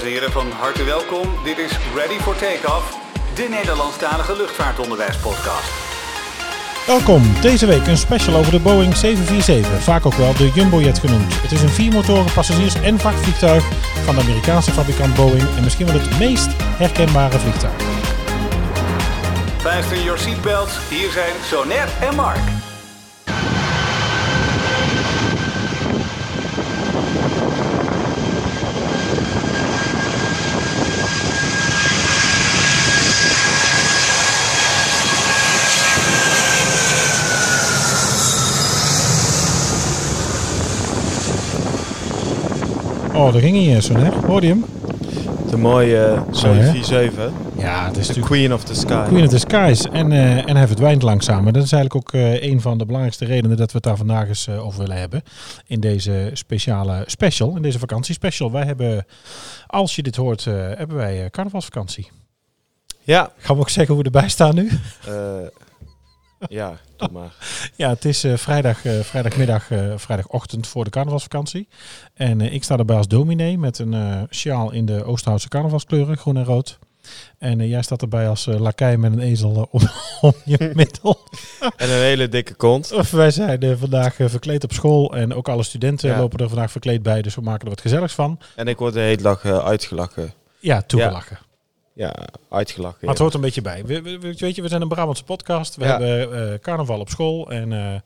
dames en heren, van harte welkom. Dit is Ready for Takeoff, de Nederlandstalige luchtvaartonderwijspodcast. Welkom, deze week een special over de Boeing 747, vaak ook wel de Jumbojet genoemd. Het is een viermotoren passagiers- en vrachtvliegtuig van de Amerikaanse fabrikant Boeing en misschien wel het meest herkenbare vliegtuig. Fasten your seatbelts, hier zijn Sonette en Mark. Oh, daar ging hij zo hè? Hoorde je hem? De mooie hè? 747. Ja, het is De natuurlijk Queen of the Sky. Queen of the Skies. En, eh, en hij verdwijnt langzaam. En dat is eigenlijk ook eh, een van de belangrijkste redenen dat we het daar vandaag eens eh, over willen hebben. In deze speciale special, in deze vakantiespecial. Wij hebben, als je dit hoort, eh, hebben wij eh, carnavalsvakantie. Ja. Gaan we ook zeggen hoe we erbij staan nu? Ja, doe maar. Ja, het is eh, vrijdag, eh, vrijdagmiddag, eh, vrijdagochtend voor de carnavalsvakantie. En ik sta erbij als dominee met een sjaal in de Oosterhoutse carnavalskleuren, groen en rood. En jij staat erbij als lakij met een ezel om, om je middel. En een hele dikke kont. Of wij zijn vandaag verkleed op school en ook alle studenten Ja. lopen er vandaag verkleed bij. Dus we maken er wat gezelligs van. En ik word de hele dag uitgelachen. Ja, toegelachen. Ja, uitgelachen. Maar het ja. hoort een beetje bij. We, we- we- weet je, we zijn een Brabantse podcast. We Ja. hebben eh, carnaval op school. En eh,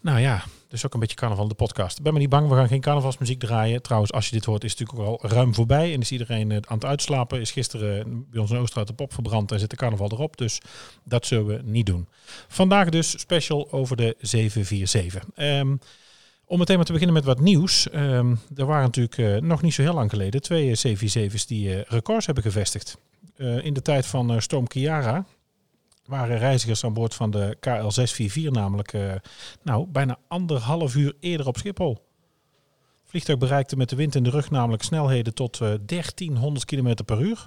nou ja, dus ook een beetje carnaval de podcast. Ik ben maar niet bang, we gaan geen carnavalsmuziek draaien. Trouwens, als je dit hoort, is het natuurlijk ook al ruim voorbij. En is iedereen eh, aan het uitslapen. Is gisteren bij ons in Oosterhout de pop verbrand en zit de carnaval erop. Dus dat zullen we niet doen. Vandaag dus special over de 747. Ehm, om meteen maar te beginnen met wat nieuws. Ehm, er waren natuurlijk nog niet zo heel lang geleden twee eh, 747's die records hebben gevestigd. Eh, in de tijd van eh, Storm Kiara waren reizigers aan boord van de KL644 namelijk eh, nou, bijna anderhalf uur eerder op Schiphol. Vliegtuig bereikte met de wind in de rug namelijk snelheden tot eh 1300 km per uur.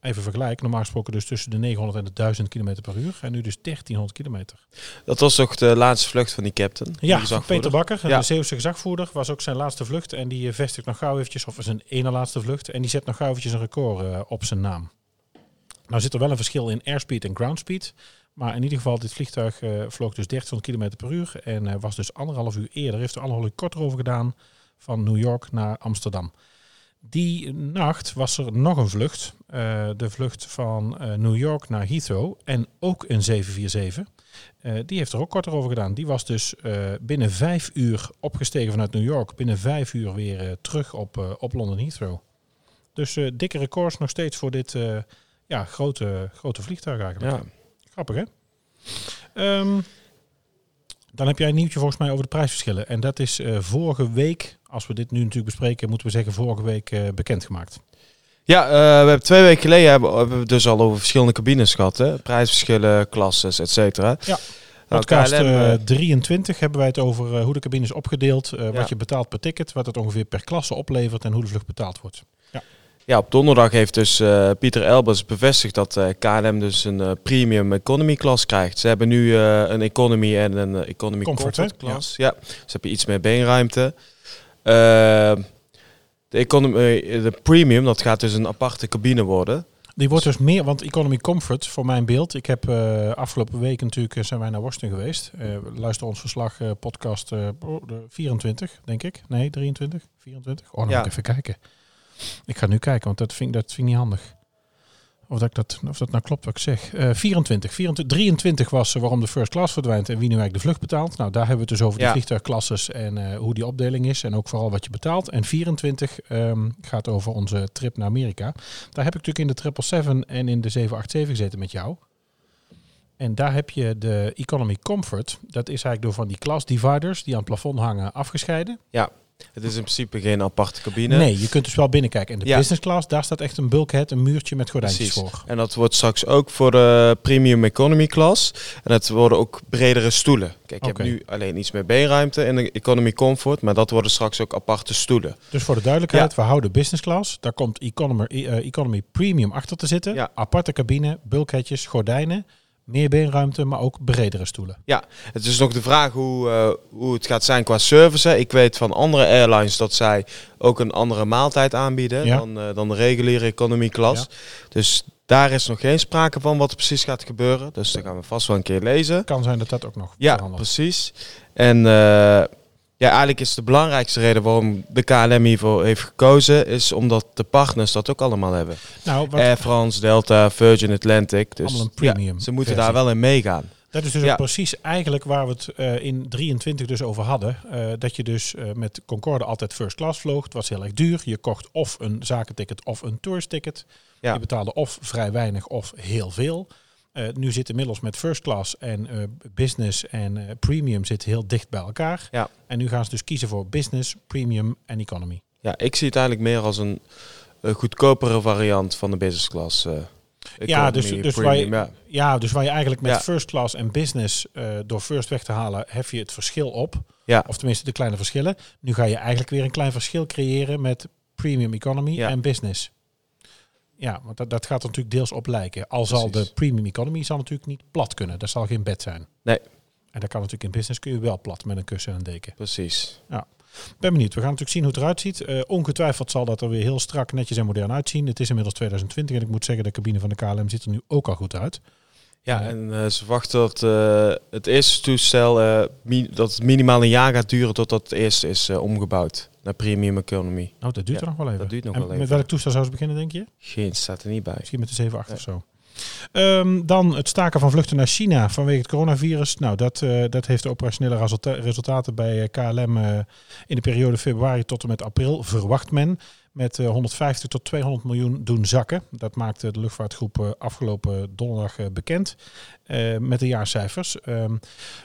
Even vergelijk, normaal gesproken dus tussen de 900 en de 1000 km per uur. En nu dus 1300 kilometer. Dat was toch de laatste vlucht van die captain? Ja, Die? Peter Bakker, Ja. de Zeeuwse gezagvoerder, was ook zijn laatste vlucht. En die eh, vestigt nog gauw eventjes, of is een ene laatste vlucht. En die zet nog gauw eventjes een record eh, op zijn naam. Nou zit er wel een verschil in airspeed en groundspeed. Maar in ieder geval, dit vliegtuig eh, vloog dus 1300 km per uur. En eh, was dus anderhalf uur eerder. Heeft er anderhalf uur korter over gedaan van New York naar Amsterdam. Die nacht was er nog een vlucht. eh, de vlucht van eh, New York naar Heathrow. En ook een 747. Eh, die heeft er ook korter over gedaan. Die was dus binnen vijf uur opgestegen vanuit New York. Binnen vijf uur weer terug op, op London Heathrow. Dus dikke records nog steeds voor dit ja, grote, grote vliegtuig eigenlijk. Ja. Grappig hè? Ehm, dan heb jij een nieuwtje volgens mij over de prijsverschillen. En dat is vorige week, als we dit nu natuurlijk bespreken, moeten we zeggen vorige week eh, bekendgemaakt. Ja, eh, we hebben twee weken geleden hebben, hebben we het dus al over verschillende cabines gehad. Hè? Prijsverschillen, klasses, et cetera. Ja. Nou, Podcast KLM, eh, 23 hebben wij het over hoe de cabine is opgedeeld, Ja. wat je betaalt per ticket, wat het ongeveer per klasse oplevert en hoe de vlucht betaald wordt. Ja, op donderdag heeft dus Pieter Elbers bevestigd dat KLM dus een premium economy klas krijgt. Ze hebben nu een economy en een economy Comfort, comfort, klas. Ja. dus heb je iets meer beenruimte. Eh, de, economy, eh, de premium, dat gaat dus een aparte cabine worden. Die wordt dus meer, want Economy Comfort, voor mijn beeld. Ik heb eh, afgelopen week natuurlijk eh, zijn wij naar Washington geweest. Luister ons verslag podcast eh, oh, de 24, denk ik. Nee, 23, 24. Oh, dan Ja. moet ik even kijken. Ik ga nu kijken, want dat vind, dat vind ik niet handig. Of dat, ik dat, of dat nou klopt wat ik zeg. Eh 24, 24, 23 was eh, waarom de first class verdwijnt en wie nu eigenlijk de vlucht betaalt. Nou, daar hebben we het dus over de Ja. vliegtuigklasses en eh, hoe die opdeling is. En ook vooral wat je betaalt. En 24 ehm, gaat over onze trip naar Amerika. Daar heb ik natuurlijk in de 777 en in de 787 gezeten met jou. En daar heb je de Economy Comfort. Dat is eigenlijk door van die class dividers die aan het plafond hangen afgescheiden. Het is in principe geen aparte cabine. Nee, je kunt dus wel binnenkijken. En de Ja. business class, daar staat echt een bulkhead, een muurtje met gordijntjes Precies. voor. En dat wordt straks ook voor de premium economy klas. En het worden ook bredere stoelen. Kijk, je Oké. hebt nu alleen iets meer beenruimte in de economy comfort, maar dat worden straks ook aparte stoelen. Dus voor de duidelijkheid, we houden business class. Daar komt economy, eh, economy premium achter te zitten. Ja. Aparte cabine, bulkheadjes, gordijnen. Meer beenruimte, maar ook bredere stoelen. Het is nog de vraag hoe, eh, hoe het gaat zijn qua service. Ik weet van andere airlines dat zij ook een andere maaltijd aanbieden Ja. dan, eh, dan de reguliere economy klas. Dus daar is nog geen sprake van wat er precies gaat gebeuren. Dus daar gaan we vast wel een keer lezen. Kan zijn dat dat ook nog Ja, verandert. precies. En eh, ja, eigenlijk is de belangrijkste reden waarom de KLM hiervoor heeft gekozen, is omdat de partners dat ook allemaal hebben. Nou, wat, Air France, Delta, Virgin Atlantic. Dus Allemaal een ja, premium ze moeten versie. daar wel in meegaan. Dat is dus Ja. ook precies eigenlijk waar we het eh, in 23 dus over hadden. Eh, dat je dus eh, met Concorde altijd first class vloog. Het was heel erg duur. Je kocht of een zakenticket of een toursticket. Ja. Je betaalde of vrij weinig of heel veel. Eh, nu zit inmiddels met first class en eh, business en eh, premium zit heel dicht bij elkaar. Ja. En nu gaan ze dus kiezen voor business, premium en economy. Ja, ik zie het eigenlijk meer als een, een goedkopere variant van de business class. Ja, dus- dus waar je- ja. Ja, dus waar je eigenlijk met Ja. first class en business door first weg te halen, hef je het verschil op. Ja. Of tenminste de kleine verschillen. Nu ga je eigenlijk weer een klein verschil creëren met premium economy en business. Ja, want dat, dat gaat er natuurlijk deels op lijken. Al zal de premium economy zal natuurlijk niet plat kunnen. Dat zal geen bed zijn. Nee. En dat kan natuurlijk in business kun je wel plat met een kussen en een deken. Precies. Ben benieuwd. We gaan natuurlijk zien hoe het eruit ziet. Eh, ongetwijfeld zal dat er weer heel strak, netjes en modern uitzien. Het is inmiddels 2020 en ik moet zeggen, de cabine van de KLM ziet er nu ook al goed uit. Ja, Ja. en eh, ze verwachten dat eh, het eerste toestel eh, dat het minimaal een jaar gaat duren totdat het eerste is eh, omgebouwd naar premium economy. Nou, dat duurt Ja, er nog wel even. dat duurt nog en wel Met even. welk toestel zou ze beginnen, denk je? Geen staat er niet bij. Misschien met de 7 8 of zo. Ehm, dan het staken van vluchten naar China vanwege het coronavirus. Nou, dat, eh, dat heeft de operationele resulta- resultaten bij eh, KLM eh, in de periode februari tot en met april, verwacht men, met eh, 150 tot 200 miljoen doen zakken. Dat maakte de luchtvaartgroep eh, afgelopen donderdag eh, bekend eh, met de jaarcijfers. Ehm,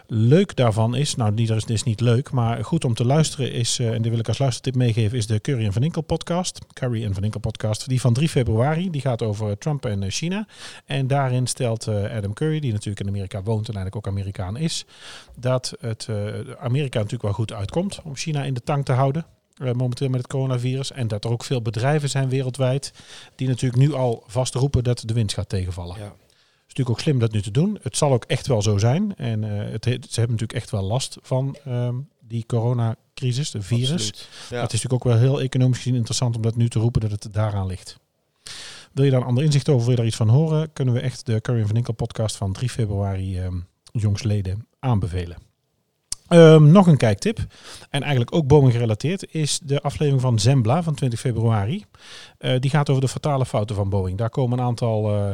leuk daarvan is, nou, niet, dat is niet leuk, maar goed om te luisteren is, eh, en die wil ik als luistertip meegeven, is de Curry en Van Inkel podcast. Curry en Van Inkel podcast, die van 3 februari, die gaat over Trump en eh, China. En daarin stelt eh, Adam Curry, die natuurlijk in Amerika woont en eigenlijk ook Amerikaan is, dat het eh, Amerika natuurlijk wel goed uitkomt om China in de tang te houden. Eh, momenteel met het coronavirus. En dat er ook veel bedrijven zijn wereldwijd die natuurlijk nu al vastroepen dat de winst gaat tegenvallen. Ja. Het is natuurlijk ook slim dat nu te doen. Het zal ook echt wel zo zijn. En eh, het, he- ze hebben natuurlijk echt wel last van ehm, die coronacrisis, de virus. Absoluut. Ja. Het is natuurlijk ook wel heel economisch gezien interessant om dat nu te roepen dat het daaraan ligt. Wil je daar een ander inzicht over, wil je daar iets van horen, kunnen we echt de Curry van Inkel podcast van 3 februari ehm jongsleden aanbevelen. Ehm, nog een kijktip, en eigenlijk ook Boeing gerelateerd, is de aflevering van Zembla van 20 februari. Eh, die gaat over de fatale fouten van Boeing. Daar komen een aantal eh,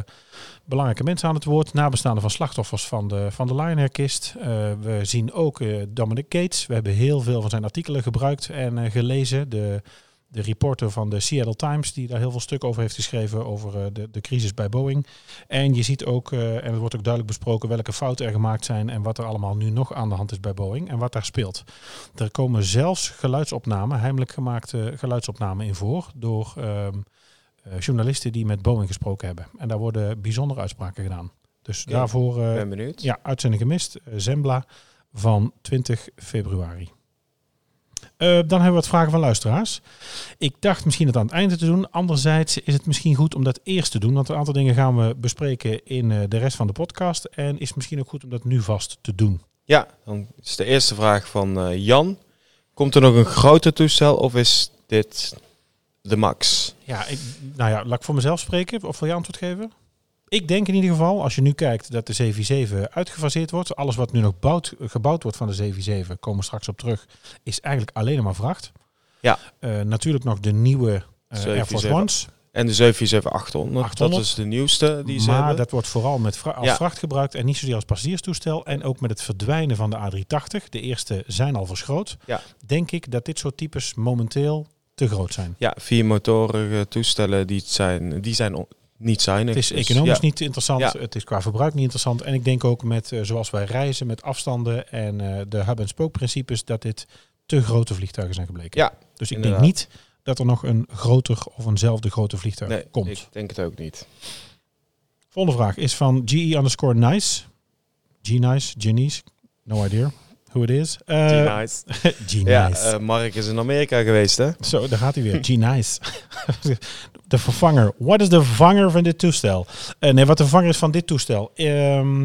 belangrijke mensen aan het woord, nabestaanden van slachtoffers van de, van de Lionheer-kist. Eh, we zien ook Dominic Gates. We hebben heel veel van zijn artikelen gebruikt en gelezen. De, de reporter van de Seattle Times, die daar heel veel stuk over heeft geschreven, over eh, de, de crisis bij Boeing. En je ziet ook, eh, en het wordt ook duidelijk besproken, welke fouten er gemaakt zijn en wat er allemaal nu nog aan de hand is bij Boeing en wat daar speelt. Er komen zelfs geluidsopnamen, heimelijk gemaakte geluidsopnamen in voor, door ehm, eh, journalisten die met Boeing gesproken hebben. En daar worden bijzondere uitspraken gedaan. Dus daarvoor, ben benieuwd. ja, uitzending gemist. Zembla van 20 februari. Eh, dan hebben we wat vragen van luisteraars. Ik dacht misschien het aan het einde te doen. Anderzijds is het misschien goed om dat eerst te doen. Want een aantal dingen gaan we bespreken in eh, de rest van de podcast. En is misschien ook goed om dat nu vast te doen. Ja, dan is de eerste vraag van eh, Jan. Komt er nog een groter toestel of is dit de max? Ja, ik, nou ja, laat ik voor mezelf spreken. Of wil je antwoord geven? Ik denk in ieder geval, als je nu kijkt dat de 747 uitgefaseerd wordt. Alles wat nu nog bouwd, gebouwd wordt van de 747, komen we straks op terug, is eigenlijk alleen maar vracht. Ja. Eh, natuurlijk nog de nieuwe eh, Air Force 747. Ones. En de 747-800, 800. dat is de nieuwste die ze maar hebben. dat wordt vooral met vra- als Ja. vracht gebruikt en niet zozeer als passagierstoestel. En ook met het verdwijnen van de A380, de eerste zijn al verschroot. Ja. Denk ik dat dit soort types momenteel te groot zijn. Ja, viermotorige toestellen die zijn, die zijn niet zuinig. Het is Dus economisch ja, niet interessant, Ja. het is qua verbruik niet interessant. En ik denk ook met, eh, zoals wij reizen, met afstanden en eh, de hub-en-spook-principes, dat dit te grote vliegtuigen zijn gebleken. Ja, dus ik inderdaad. denk niet dat er nog een groter of eenzelfde grote vliegtuig Nee, komt. ik denk het ook niet. Volgende vraag is van GE underscore nice. G-nice, Genies, no idea. Who it is. Uh, G-Nice. G-Nice. Ja, eh, Mark is in Amerika geweest, hè? Zo, daar gaat hij weer. G-Nice. de vervanger. Wat is de vervanger van dit toestel? Eh, nee, wat de vervanger is van dit toestel. Ehm,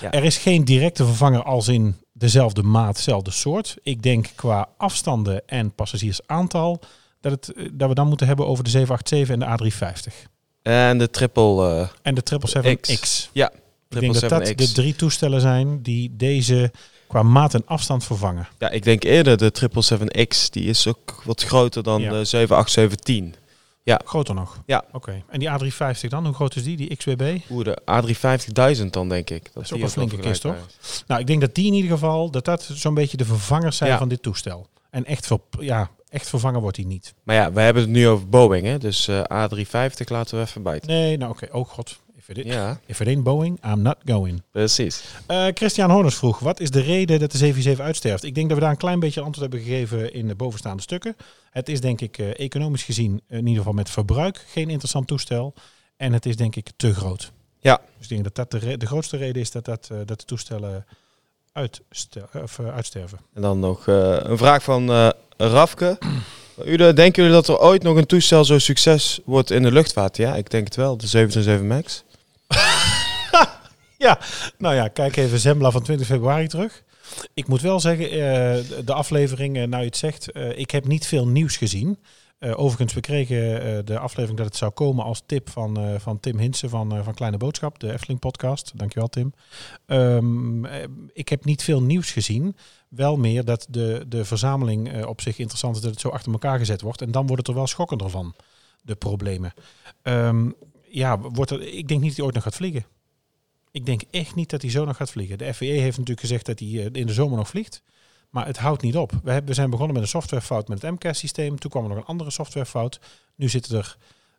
Ja. Er is geen directe vervanger als in dezelfde maat, dezelfde soort. Ik denk qua afstanden en passagiersaantal dat, het, eh, dat we dan moeten hebben over de 787 en de A350. En de triple... eh, En de 777X. ja, Ik denk dat dat 777X. de drie toestellen zijn die deze qua maat en afstand vervangen. Ja, ik denk eerder de 777X. Die is ook wat groter dan Ja. de 78710. Groter nog? Ja. Oké. En die A350 dan? Hoe groot is die? Die XWB? Oeh, de A350.000 dan, denk ik. Dat is ook die een flinke kist, is. Nou, ik denk dat die in ieder geval, dat dat zo'n beetje de vervangers zijn Ja. van dit toestel. En echt, ver, ja, echt vervangen wordt hij niet. Maar ja, we hebben het nu over Boeing, hè. Dus eh, A350 laten we even buiten. Nee, nou oké. Oh god. It, Ja, if it ain't Boeing, I'm not going. precies. Eh, Christian Horners vroeg, wat is de reden dat de 747 uitsterft? Ik denk dat we daar een klein beetje antwoord hebben gegeven in de bovenstaande stukken. Het is denk ik eh, economisch gezien, in ieder geval met verbruik, geen interessant toestel. En het is denk ik te groot. Ja. Dus ik denk dat dat de, grootste reden is dat, dat, eh, dat de toestellen of, eh, uitsterven. En dan nog eh, een vraag van eh Rafke. Ude, denken jullie dat er ooit nog een toestel zo succes wordt in de luchtvaart? Ja, ik denk het wel. De 737 MAX. Ja, nou ja, kijk even Zembla van 20 februari terug. Ik moet wel zeggen, eh, de- aflevering, eh, nou je het zegt, eh, ik heb niet veel nieuws gezien. Overigens, we kregen de aflevering dat het zou komen als tip van, van Tim Hinsen van, van Kleine Boodschap, de Efteling podcast. Dankjewel Tim. Ehm, eh, ik heb niet veel nieuws gezien. Wel meer dat de, de verzameling op zich interessant is dat het zo achter elkaar gezet wordt. En dan wordt het er wel schokkender van, de problemen. Ehm, ja, wordt er, ik denk niet dat hij ooit nog gaat vliegen. Ik denk echt niet dat hij zo nog gaat vliegen. De FAA heeft natuurlijk gezegd dat hij eh, in de zomer nog vliegt. Maar het houdt niet op. We, hebben, we zijn begonnen met een softwarefout met het MCAS-systeem. Toen kwam er nog een andere softwarefout. Nu zit er,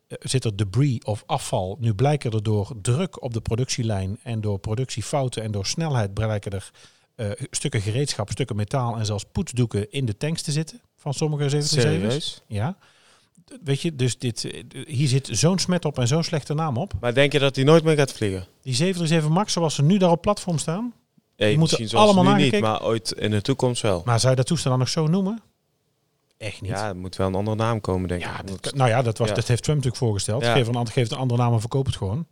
eh, zit er debris of afval. Nu blijken er door druk op de productielijn en door productiefouten en door snelheid blijken er eh, stukken gereedschap, stukken metaal en zelfs poetsdoeken in de tanks te zitten van sommige 737's. Serieus? Ja. Weet je, dus dit, eh, hier zit zo'n smet op en zo'n slechte naam op. Maar denk je dat hij nooit meer gaat vliegen? Die 737 MAX, zoals ze nu daar op platform staan. Nee, moeten misschien zoals allemaal nu niet, maar ooit in de toekomst wel. Maar zou je dat toestel dan nog zo noemen? Echt niet. Ja, er moet wel een andere naam komen, denk Ja, ik. dat, nou ja, dat, was, Ja. dat heeft Trump natuurlijk voorgesteld. Ja. Geef, een, ander- geef een andere naam en verkoop het gewoon.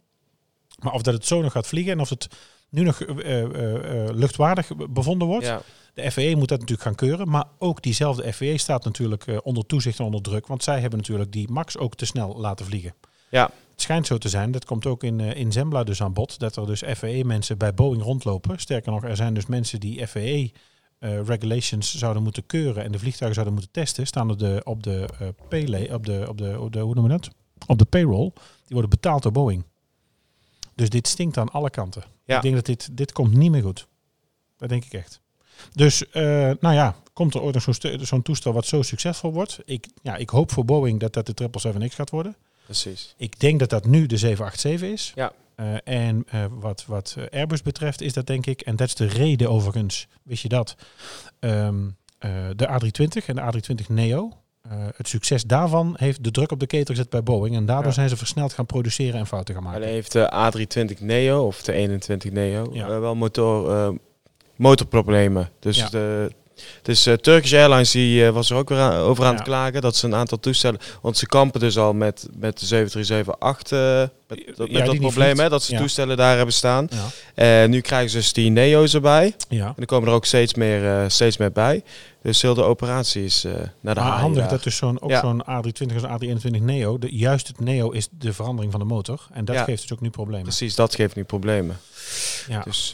Maar of dat het zo nog gaat vliegen en of het nu nog eh, eh, eh, luchtwaardig bevonden wordt. ja. De FAA moet dat natuurlijk gaan keuren. Maar ook diezelfde FAA staat natuurlijk onder toezicht en onder druk. Want zij hebben natuurlijk die MAX ook te snel laten vliegen. Ja. Het schijnt zo te zijn, dat komt ook in, in Zembla dus aan bod, dat er dus FAA-mensen bij Boeing rondlopen. Sterker nog, er zijn dus mensen die FAA-regulations zouden moeten keuren en de vliegtuigen zouden moeten testen. Staan op de, op de, paylay, op de, op de, op de, hoe noemen we dat? Op de payroll. Die worden betaald door Boeing. Dus dit stinkt aan alle kanten. Ja. Ik denk dat dit, dit komt niet meer goed. Dat denk ik echt. Dus, eh, nou ja, komt er ooit nog zo'n toestel wat zo succesvol wordt? Ik, ja, ik hoop voor Boeing dat dat de 777X gaat worden. Precies. Ik denk dat dat nu de 787 is. Ja. Eh, en eh, wat, wat Airbus betreft is dat denk ik, en dat is de reden overigens, wist je dat, ehm, eh, de A320 en de A320 Neo, eh, het succes daarvan heeft de druk op de ketel gezet bij Boeing. En daardoor Ja. zijn ze versneld gaan produceren en fouten gaan maken. Alleen heeft de A320 Neo of de 21 Neo Ja. eh, wel motor, eh, motorproblemen. Dus, Ja. de, dus Turkish Airlines die, eh, was er ook weer aan- over aan Ja. het klagen dat ze een aantal toestellen... Want ze kampen dus al met, met de 737-8 eh, met, Ja, met dat probleem, hè, dat ze Ja. toestellen daar hebben staan. En nu krijgen ze dus die Neo's erbij. En er komen er ook steeds meer, steeds meer bij. Dus heel de operatie is naar de Maar handig daar. dat dus zo'n, ook zo'n A320 als A321 Neo, de, juist het Neo is de verandering van de motor. En dat geeft dus ook nu problemen. Precies, dat geeft nu problemen. Ja. Dus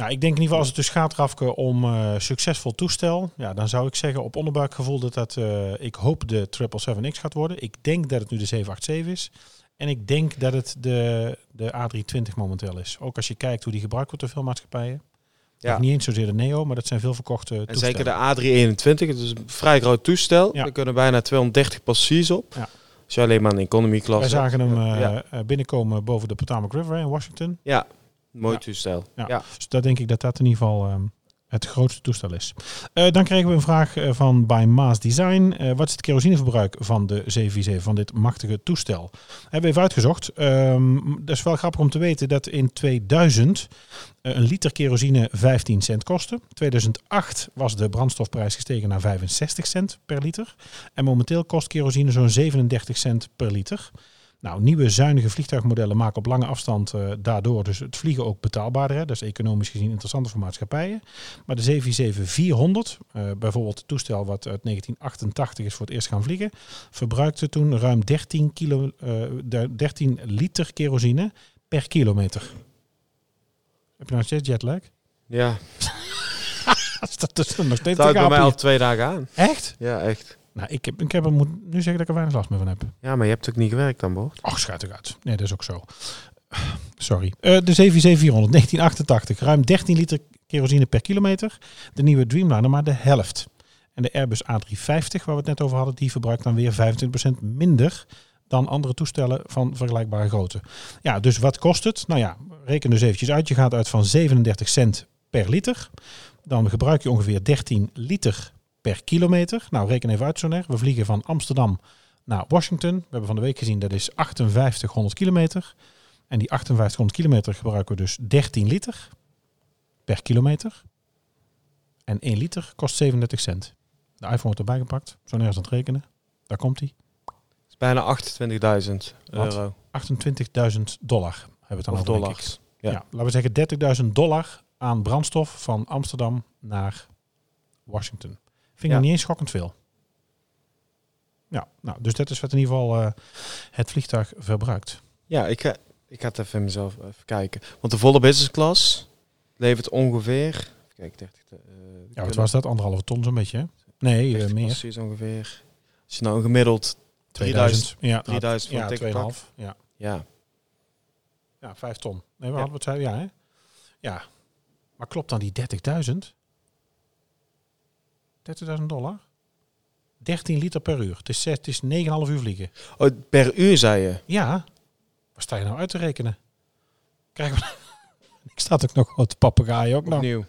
Nou, ik denk in ieder geval als het dus gaat, Rafke, om eh, succesvol toestel. Ja, dan zou ik zeggen op onderbuikgevoel dat dat, eh, ik hoop de 777X gaat worden. Ik denk dat het nu de 787 is. En ik denk dat het de, de A320 momenteel is. Ook als je kijkt hoe die gebruikt wordt door veel maatschappijen. ja. Nog niet eens zozeer de Neo, maar dat zijn veel verkochte En toestellen. zeker de A321, het is een vrij groot toestel. Ja. Er kunnen bijna 230 passagiers op. Ja. Als je alleen maar een economy Wij klasse zagen hem ja. eh, binnenkomen boven de Potomac River in Washington. ja, mooi toestel. Ja. Dus daar denk ik dat dat in ieder geval ehm, het grootste toestel is. Eh, dan kregen we een vraag eh, van bij Maas Design. Eh, wat is het kerosineverbruik van de 747 van dit machtige toestel? Hebben we even uitgezocht. Ehm, dat is wel grappig om te weten dat in 2000 eh, een liter kerosine 15 cent kostte. 2008 was de brandstofprijs gestegen naar 65 cent per liter. En momenteel kost kerosine zo'n 37 cent per liter. Nou, nieuwe zuinige vliegtuigmodellen maken op lange afstand eh, daardoor dus het vliegen ook betaalbaarder. Hè? Dat is economisch gezien interessanter voor maatschappijen. Maar de 747-400, eh, bijvoorbeeld het toestel wat uit 1988 is voor het eerst gaan vliegen, verbruikte toen ruim 13, kilo, eh, de- 13 liter kerosine per kilometer. Heb je nou steeds jetlag? Ja, Dat is nog steeds bij mij al twee dagen aan. Echt? Ja, echt. Nou, ik, heb, ik heb, er- moet nu zeggen dat ik er weinig last meer van heb. Ja, maar je hebt ook niet gewerkt aan boord. Ach, schuit eruit. Nee, dat is ook zo. Sorry. Eh, de 747 1988. Ruim 13 liter kerosine per kilometer. De nieuwe Dreamliner maar de helft. En de Airbus A350, waar we het net over hadden, die verbruikt dan weer 25% minder dan andere toestellen van vergelijkbare grootte. Ja, dus wat kost het? Nou ja, reken dus eventjes uit. Je gaat uit van 37 cent per liter. Dan gebruik je ongeveer 13 liter per kilometer. Nou, reken even uit zo neer. We vliegen van Amsterdam naar Washington. We hebben van de week gezien dat is 5800 kilometer. En die 5800 kilometer gebruiken we dus 13 liter per kilometer. En 1 liter kost 37 cent. De iPhone wordt erbij gepakt. Zo nergens aan het rekenen. Daar komt hij. Het is bijna 28.000 euro. 28.000 dollar hebben we het dan over, dollars. Ja. Ja. laten we zeggen 30.000 dollar aan brandstof van Amsterdam naar Washington. Vind ik Ja. niet eens schokkend veel. Ja, nou, dus dat is wat in ieder geval eh, het vliegtuig verbruikt. Ja, ik ga, ik ga het even mezelf even kijken. Want de volle business class levert ongeveer... Kijken, 30... eh, Ja, wat was dat? Anderhalve ton zo'n beetje, hè? Nee, eh, meer. Precies ongeveer. Als je nou een gemiddeld 2000. Ja, 3000 voor ja, ticket 2,5. Ja. Ja, ja, 5 ton. Nee, we Ja. hadden het zei, ja, hè? Ja. Maar klopt dan die 30.000? 30.000 dollar? 13 liter per uur. Het is, het is 9,5 uur vliegen. oh, per uur zei je. Ja. Waar sta je nou uit te rekenen? Krijgen we... Ik sta ook nog wat papegaaien ook nog. Opnieuw.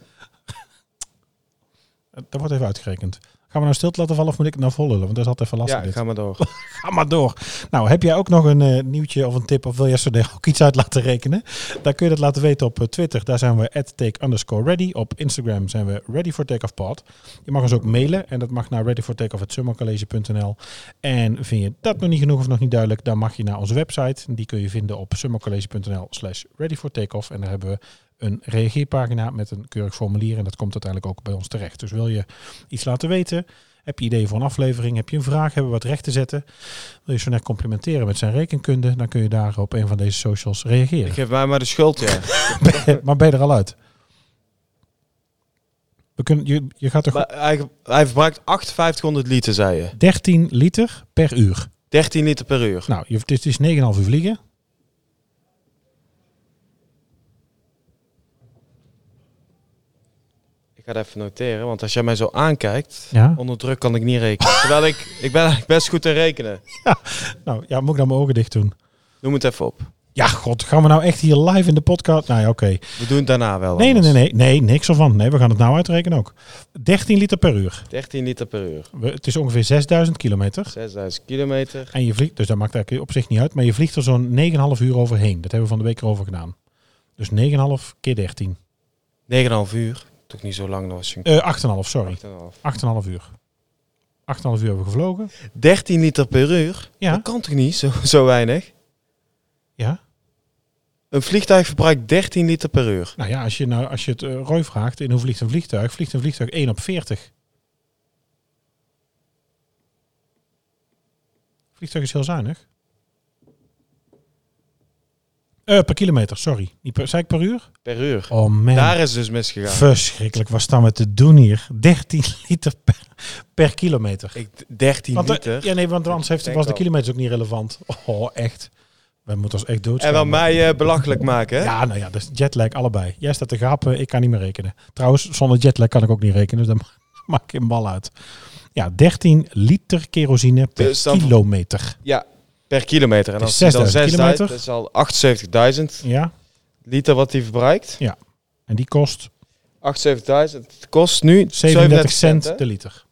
Dat wordt even uitgerekend. Gaan we nou stilte laten vallen of moet ik het nou vol lullen? Want dat is altijd even lastig. Ja, dit. ga maar door. Ga maar door. Nou, heb jij ook nog een eh, nieuwtje of een tip of wil jij zo ook iets uit laten rekenen? Dan kun je dat laten weten op eh, Twitter. Daar zijn we at take underscore ready. Op Instagram zijn we ready for takeoff pod. Je mag ons ook mailen en dat mag naar readyfortakeoff.summercollege.nl En vind je dat nog niet genoeg of nog niet duidelijk, dan mag je naar onze website. Die kun je vinden op summercollege.nl slash ready for takeoff. En daar hebben we een reageerpagina met een keurig formulier en dat komt uiteindelijk ook bij ons terecht. Dus wil je iets laten weten, heb je ideeën voor een aflevering, heb je een vraag, hebben we wat recht te zetten, wil je zo net complimenteren met zijn rekenkunde, dan kun je daar op een van deze socials Ik reageren. geef mij maar de schuld, ja. maar ben je er al uit? We kunnen, je, je gaat toch maar hij, hij verbruikt 5800 liter, zei je. 13 liter per uur. 13 liter per uur. Nou, het is 9,5 uur vliegen. Ga even noteren, want als jij mij zo aankijkt, Ja. onder druk kan ik niet rekenen. Terwijl ik, ik ben eigenlijk best goed in rekenen. Nou, ja, moet ik dan mijn ogen dicht doen? Noem het even op. Ja, god, gaan we nou echt hier live in de podcast? Nou ja, oké. We doen het daarna wel. Nee, nee, nee, nee, nee, niks ervan. Nee, we gaan het nou uitrekenen ook. 13 liter per uur. 13 liter per uur. We- Het is ongeveer 6000 kilometer. 6000 kilometer. En je vliegt, dus dat maakt eigenlijk op zich niet uit, maar je vliegt er zo'n 9,5 uur overheen. Dat hebben we van de week erover gedaan. Dus 9,5 keer 13. 9,5 uur. Toch niet zo lang naar Washington. Eh 8,5, sorry. 8,5. 8,5 uur. 8,5 uur hebben we gevlogen. 13 liter per uur? Ja. Dat kan toch niet, zo, zo weinig? Ja. Een vliegtuig verbruikt 13 liter per uur. Nou ja, als je, nou, als je het eh, Roy vraagt, in hoe vliegt een vliegtuig? Vliegt een vliegtuig 1 op 40. Vliegtuig is heel zuinig. Eh, per kilometer, sorry. Niet per, zei ik per uur? Per uur. Oh man. Daar is dus misgegaan. Verschrikkelijk, wat staan we te doen hier? 13 liter per, per kilometer. Ik, 13 Want, eh, liter. ja, nee, want anders heeft, was de al. kilometers ook niet relevant. Oh, echt. We moeten ons echt dood. en dan mij eh, belachelijk maken, hè? Ja, nou ja, dus jetlag allebei. Jij staat te gapen, ik kan niet meer rekenen. Trouwens, zonder jetlag kan ik ook niet rekenen, dus dan maak ik een bal uit. Ja, 13 liter kerosine per Dus dan- kilometer. Ja, per kilometer. En als die dan 6000 6000, kilometer. dat is al 78.000 Ja, liter wat hij verbruikt. en die kost 78.000. Het kost nu 37 cent hè? de liter.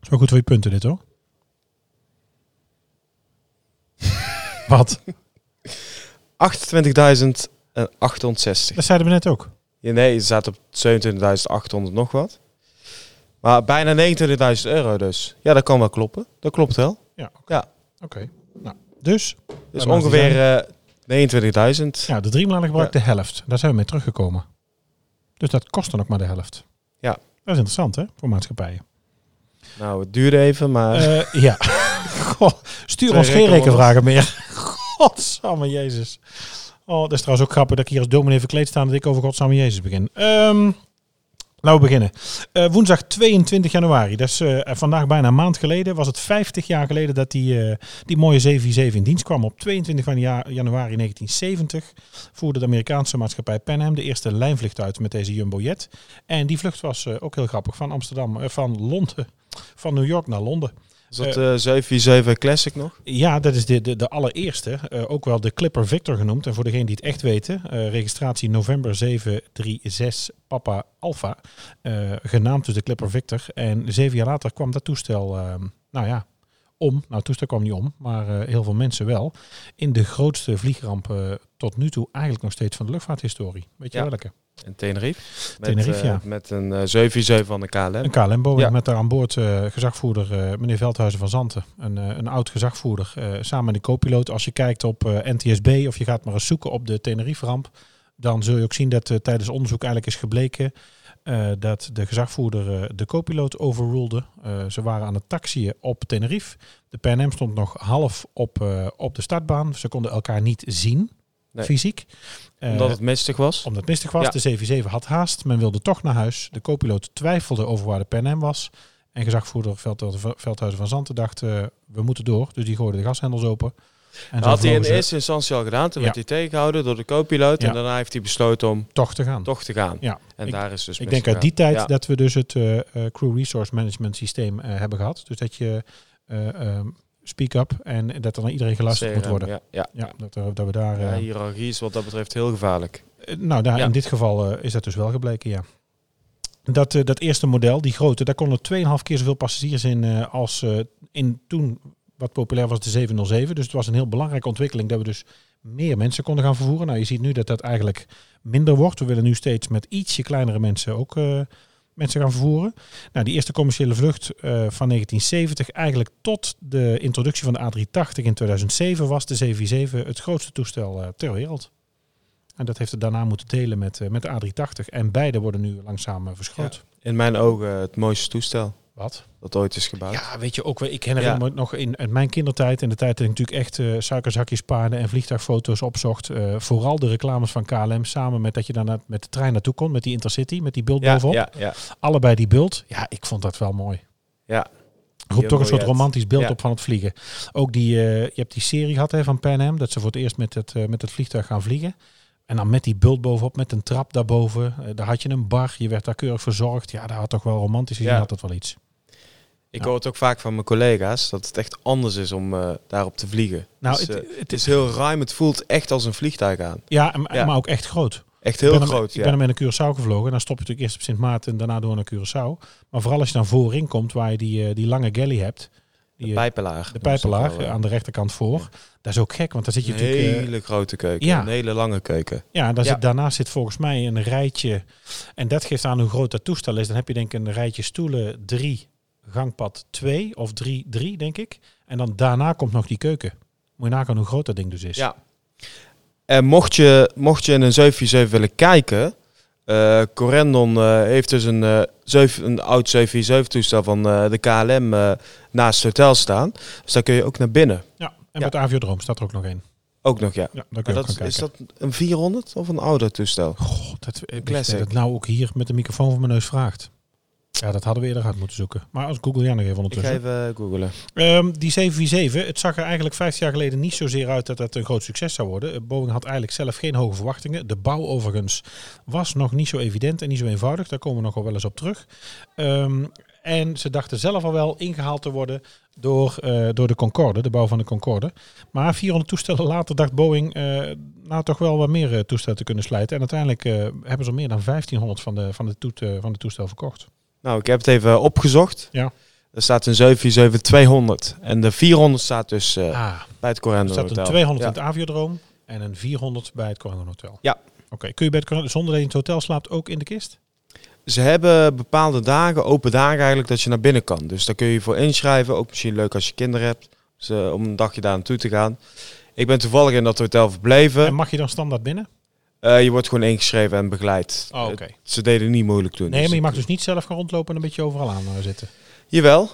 Wel goed voor je punten dit hoor. Wat? 28.860. Dat zeiden we net ook. Ja, nee, je staat op 27.800 nog wat. Maar bijna 29.000 euro dus. Ja, dat kan wel kloppen. Dat klopt wel. Ja. Ja. Oké. Nou, dus, Dus ongeveer eh 29.000. ja, de driemelanen gebruikt de helft. Daar zijn we mee teruggekomen. Dus dat kost dan ook maar de helft. Ja. Dat is interessant hè, voor maatschappijen. Nou, het duurde even, maar... Eh, ja. Goh, stuur ons geen rekenvragen meer. Godsamme Jezus. Oh, dat is trouwens ook grappig dat ik hier als dominee verkleed sta en dat ik over Godsamme Jezus begin. Ehm laten we beginnen. Eh, woensdag 22 januari, dat is eh, vandaag bijna een maand geleden, was het 50 jaar geleden dat die, eh, die mooie 747 in dienst kwam. Op 22 van ja- januari 1970 voerde de Amerikaanse maatschappij Pan Am de eerste lijnvlucht uit met deze Jumbo Jet. En die vlucht was ook heel grappig van Amsterdam, van Londen, van New York naar Londen. Is dat de 747 Classic nog? Ja, dat is de, de, de allereerste. eh, ook wel de Clipper Victor genoemd. En voor degenen die het echt weten, eh, registratie november 736 Papa Alpha. eh, genaamd dus de Clipper Victor. En zeven jaar later kwam dat toestel, eh, nou ja, om. Nou, toestel kwam niet om, maar eh, heel veel mensen wel. In de grootste vliegramp eh, tot nu toe eigenlijk nog steeds van de luchtvaarthistorie. Weet je Ja. welke? In Tenerife. Met, Tenerife, eh, ja. Met een eh 747 van de KLM. Een KLM-Boeing Ja. met daar aan boord gezagvoerder meneer Veldhuizen van Zanten. Een, een oud gezagvoerder. samen met de co-piloot. Als je kijkt op NTSB of je gaat maar eens zoeken op de Tenerife-ramp. Dan zul je ook zien dat tijdens onderzoek eigenlijk is gebleken eh, dat de gezagvoerder eh, de co-piloot overrulede. Eh, ze waren aan het taxiën op Tenerife. De Pan Am stond nog half op, op de startbaan. Ze konden elkaar niet zien, Nee. fysiek. Omdat het mistig was. omdat het mistig was. Ja. De 747 had haast. Men wilde toch naar huis. De co-piloot twijfelde over waar de Pan Am was. En gezagvoerder Veldhuizen van Zanten dacht, we moeten door. Dus die gooide de gashendels open. En Dat had hij in ze eerste instantie al gedaan. Toen Ja. werd hij tegengehouden door de co-piloot. Ja. En daarna heeft hij besloten om toch te gaan. toch te gaan. Ja. En Ik- daar is dus Ik denk uit die tijd dat we dus het eh, eh, Crew Resource Management systeem eh, hebben gehad. Dus dat je eh, ehm, speak up en dat er naar iedereen geluisterd moet worden. Ja, ja. Ja, dat, er- dat we daar... Ja, hiërarchie is wat dat betreft heel gevaarlijk. Nou, daar, in dit geval is dat dus wel gebleken, ja. Dat, dat eerste model, die grote, daar konden 2,5 keer zoveel passagiers in als in toen wat populair was de 707. Dus het was een heel belangrijke ontwikkeling dat we dus meer mensen konden gaan vervoeren. Nou, je ziet nu dat dat eigenlijk minder wordt. We willen nu steeds met ietsje kleinere mensen ook eh, mensen gaan vervoeren. Nou, die eerste commerciële vlucht eh, van 1970, eigenlijk tot de introductie van de A380 in 2007, was de 747 het grootste toestel eh, ter wereld. En dat heeft het daarna moeten delen met, met de A380. En beide worden nu langzaam verschoot. In mijn ogen het mooiste toestel Wat? dat ooit is gebouwd. Ja, weet je ook, wel, ik herinner Ja. me nog in, in mijn kindertijd en de tijd dat ik natuurlijk echt eh suikerzakjes, paarden en vliegtuigfoto's opzocht. eh, vooral de reclames van KLM samen met dat je dan na- met de trein naartoe kon, met die Intercity, met die bult ja, bovenop. ja, ja. Allebei die bult. Ja, ik vond dat wel mooi. Ja. Roept toch een soort romantisch beeld Ja. op van het vliegen. Ook die, eh, je hebt die serie gehad hè, van Pan Am, dat ze voor het eerst met het, met het vliegtuig gaan vliegen. En dan met die bult bovenop, met een trap daarboven. Daar had je een bar, je werd daar keurig verzorgd. Ja, daar had toch wel romantisch gezien, Ja. had dat wel iets. Ik hoor het ook vaak van mijn collega's dat het echt anders is om eh, daarop te vliegen. Nou, Dus, het, eh, het het is heel ruim. Het voelt echt als een vliegtuig aan. Ja, en- Ja. maar ook echt groot. Echt heel ik groot. Hem, ja. Ik ben hem in een Curaçao gevlogen. Dan stop je natuurlijk eerst op Sint Maarten en daarna door naar Curaçao. Maar vooral als je dan voorin komt, waar je die, eh, die lange galley hebt. Die, de pijpelaar. de pijpelaar aan de rechterkant voor. Dat is ook gek, want daar zit je Een natuurlijk... eh, hele grote keuken. ja. Een hele lange keuken. Ja, daar Ja. Zit, daarnaast zit volgens mij een rijtje. En dat geeft aan hoe groot dat toestel is. Dan heb je denk ik een rijtje stoelen 3, gangpad 2 of 3, 3 denk ik. En dan daarna komt nog die keuken. Moet je nagaan hoe groot dat ding dus is. Ja. En mocht je, mocht je in een 747 willen kijken... eh Corendon eh, heeft dus een, zeven- een oud 747 toestel van de KLM naast het hotel staan. Dus daar kun je ook naar binnen. Ja, en Ja. met Aviodroom staat er ook nog één. Ook nog, ja. Kun je dat, is dat een 400 of een ouder toestel? God, dat, ik classic. dat nou ook hier met de microfoon voor mijn neus vraagt. Ja, dat hadden we eerder uit moeten zoeken. Maar als Google jij nog even Ik ga ondertussen. even eh, googlen. Ehm, die 747, het zag er eigenlijk 15 jaar geleden niet zozeer uit dat het een groot succes zou worden. Eh, Boeing had eigenlijk zelf geen hoge verwachtingen. De bouw overigens was nog niet zo evident en niet zo eenvoudig. Daar komen we nog wel eens op terug. Ehm, En ze dachten zelf al wel ingehaald te worden door, uh, door de Concorde, de bouw van de Concorde. Maar 400 toestellen later dacht Boeing uh, nou toch wel wat meer uh, toestellen te kunnen slijten. En uiteindelijk hebben ze al meer dan 1500 van de, van de, toet, van de toestel verkocht. Nou, ik heb het even opgezocht. Ja. Er staat een 747-200 en de 400 staat dus ah, bij het Corendon Hotel. Er staat een 200 in het Aviodroom en een 400 bij het Corendon Hotel. Ja. Oké, kun je bij het zonder dat je in het hotel slaapt ook in de kist? Ze hebben bepaalde dagen, open dagen eigenlijk, dat je naar binnen kan. Dus daar kun je voor inschrijven. Ook misschien leuk als je kinderen hebt, dus, om een dagje daar naartoe te gaan. Ik ben toevallig in dat hotel verbleven. En mag je dan standaard binnen? Uh, je wordt gewoon ingeschreven en begeleid. Oh, oké. Ze deden niet moeilijk toen. Nee, dus maar je mag dus niet zelf gaan rondlopen en een beetje overal aan zitten. Jawel.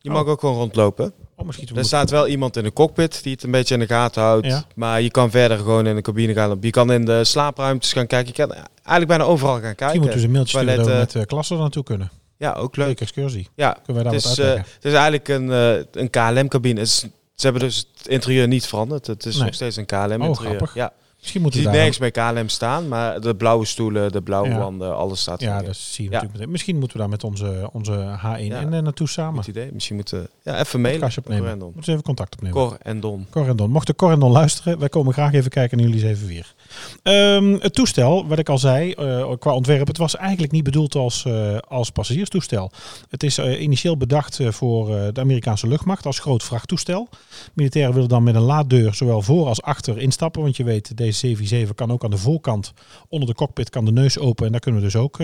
Je mag oh. ook gewoon rondlopen. Oh, misschien er staat wel iemand in de cockpit die het een beetje in de gaten houdt. Ja. Maar je kan verder gewoon in de cabine gaan. Je kan in de slaapruimtes gaan kijken. Je kan eigenlijk bijna overal gaan kijken. Je moet dus een mailtje sturen dat met uh, klassen naartoe kunnen. Ja, ook leuk. Leuke excursie. Ja, kunnen wij daar het, is, uh, het is eigenlijk een, uh, een KLM-cabine. Ze hebben dus het interieur niet veranderd. Het is nee. nog steeds een KLM-interieur. Oh, ja. Misschien moeten je ziet nergens bij KLM staan, maar de blauwe stoelen, de blauwe ja. wanden, alles staat Ja, dat zie je natuurlijk meteen. Misschien moeten we daar met onze, onze H1 Ja. en uh, naartoe samen. Goed idee. Misschien moeten ja, even mailen. Podcastje opnemen. Moeten we even contact opnemen. Cor en Don. Cor en Don. Mocht de Cor en Don luisteren, wij komen graag even kijken naar jullie eens even weer. Ehm, het toestel, wat ik al zei, uh, qua ontwerp, het was eigenlijk niet bedoeld als, uh, als passagierstoestel. Het is uh, initieel bedacht voor de Amerikaanse luchtmacht als groot vrachttoestel. Militairen willen dan met een laaddeur zowel voor als achter instappen, want je weet, deze 747 kan ook aan de voorkant, onder de cockpit kan de neus open en daar kunnen we dus ook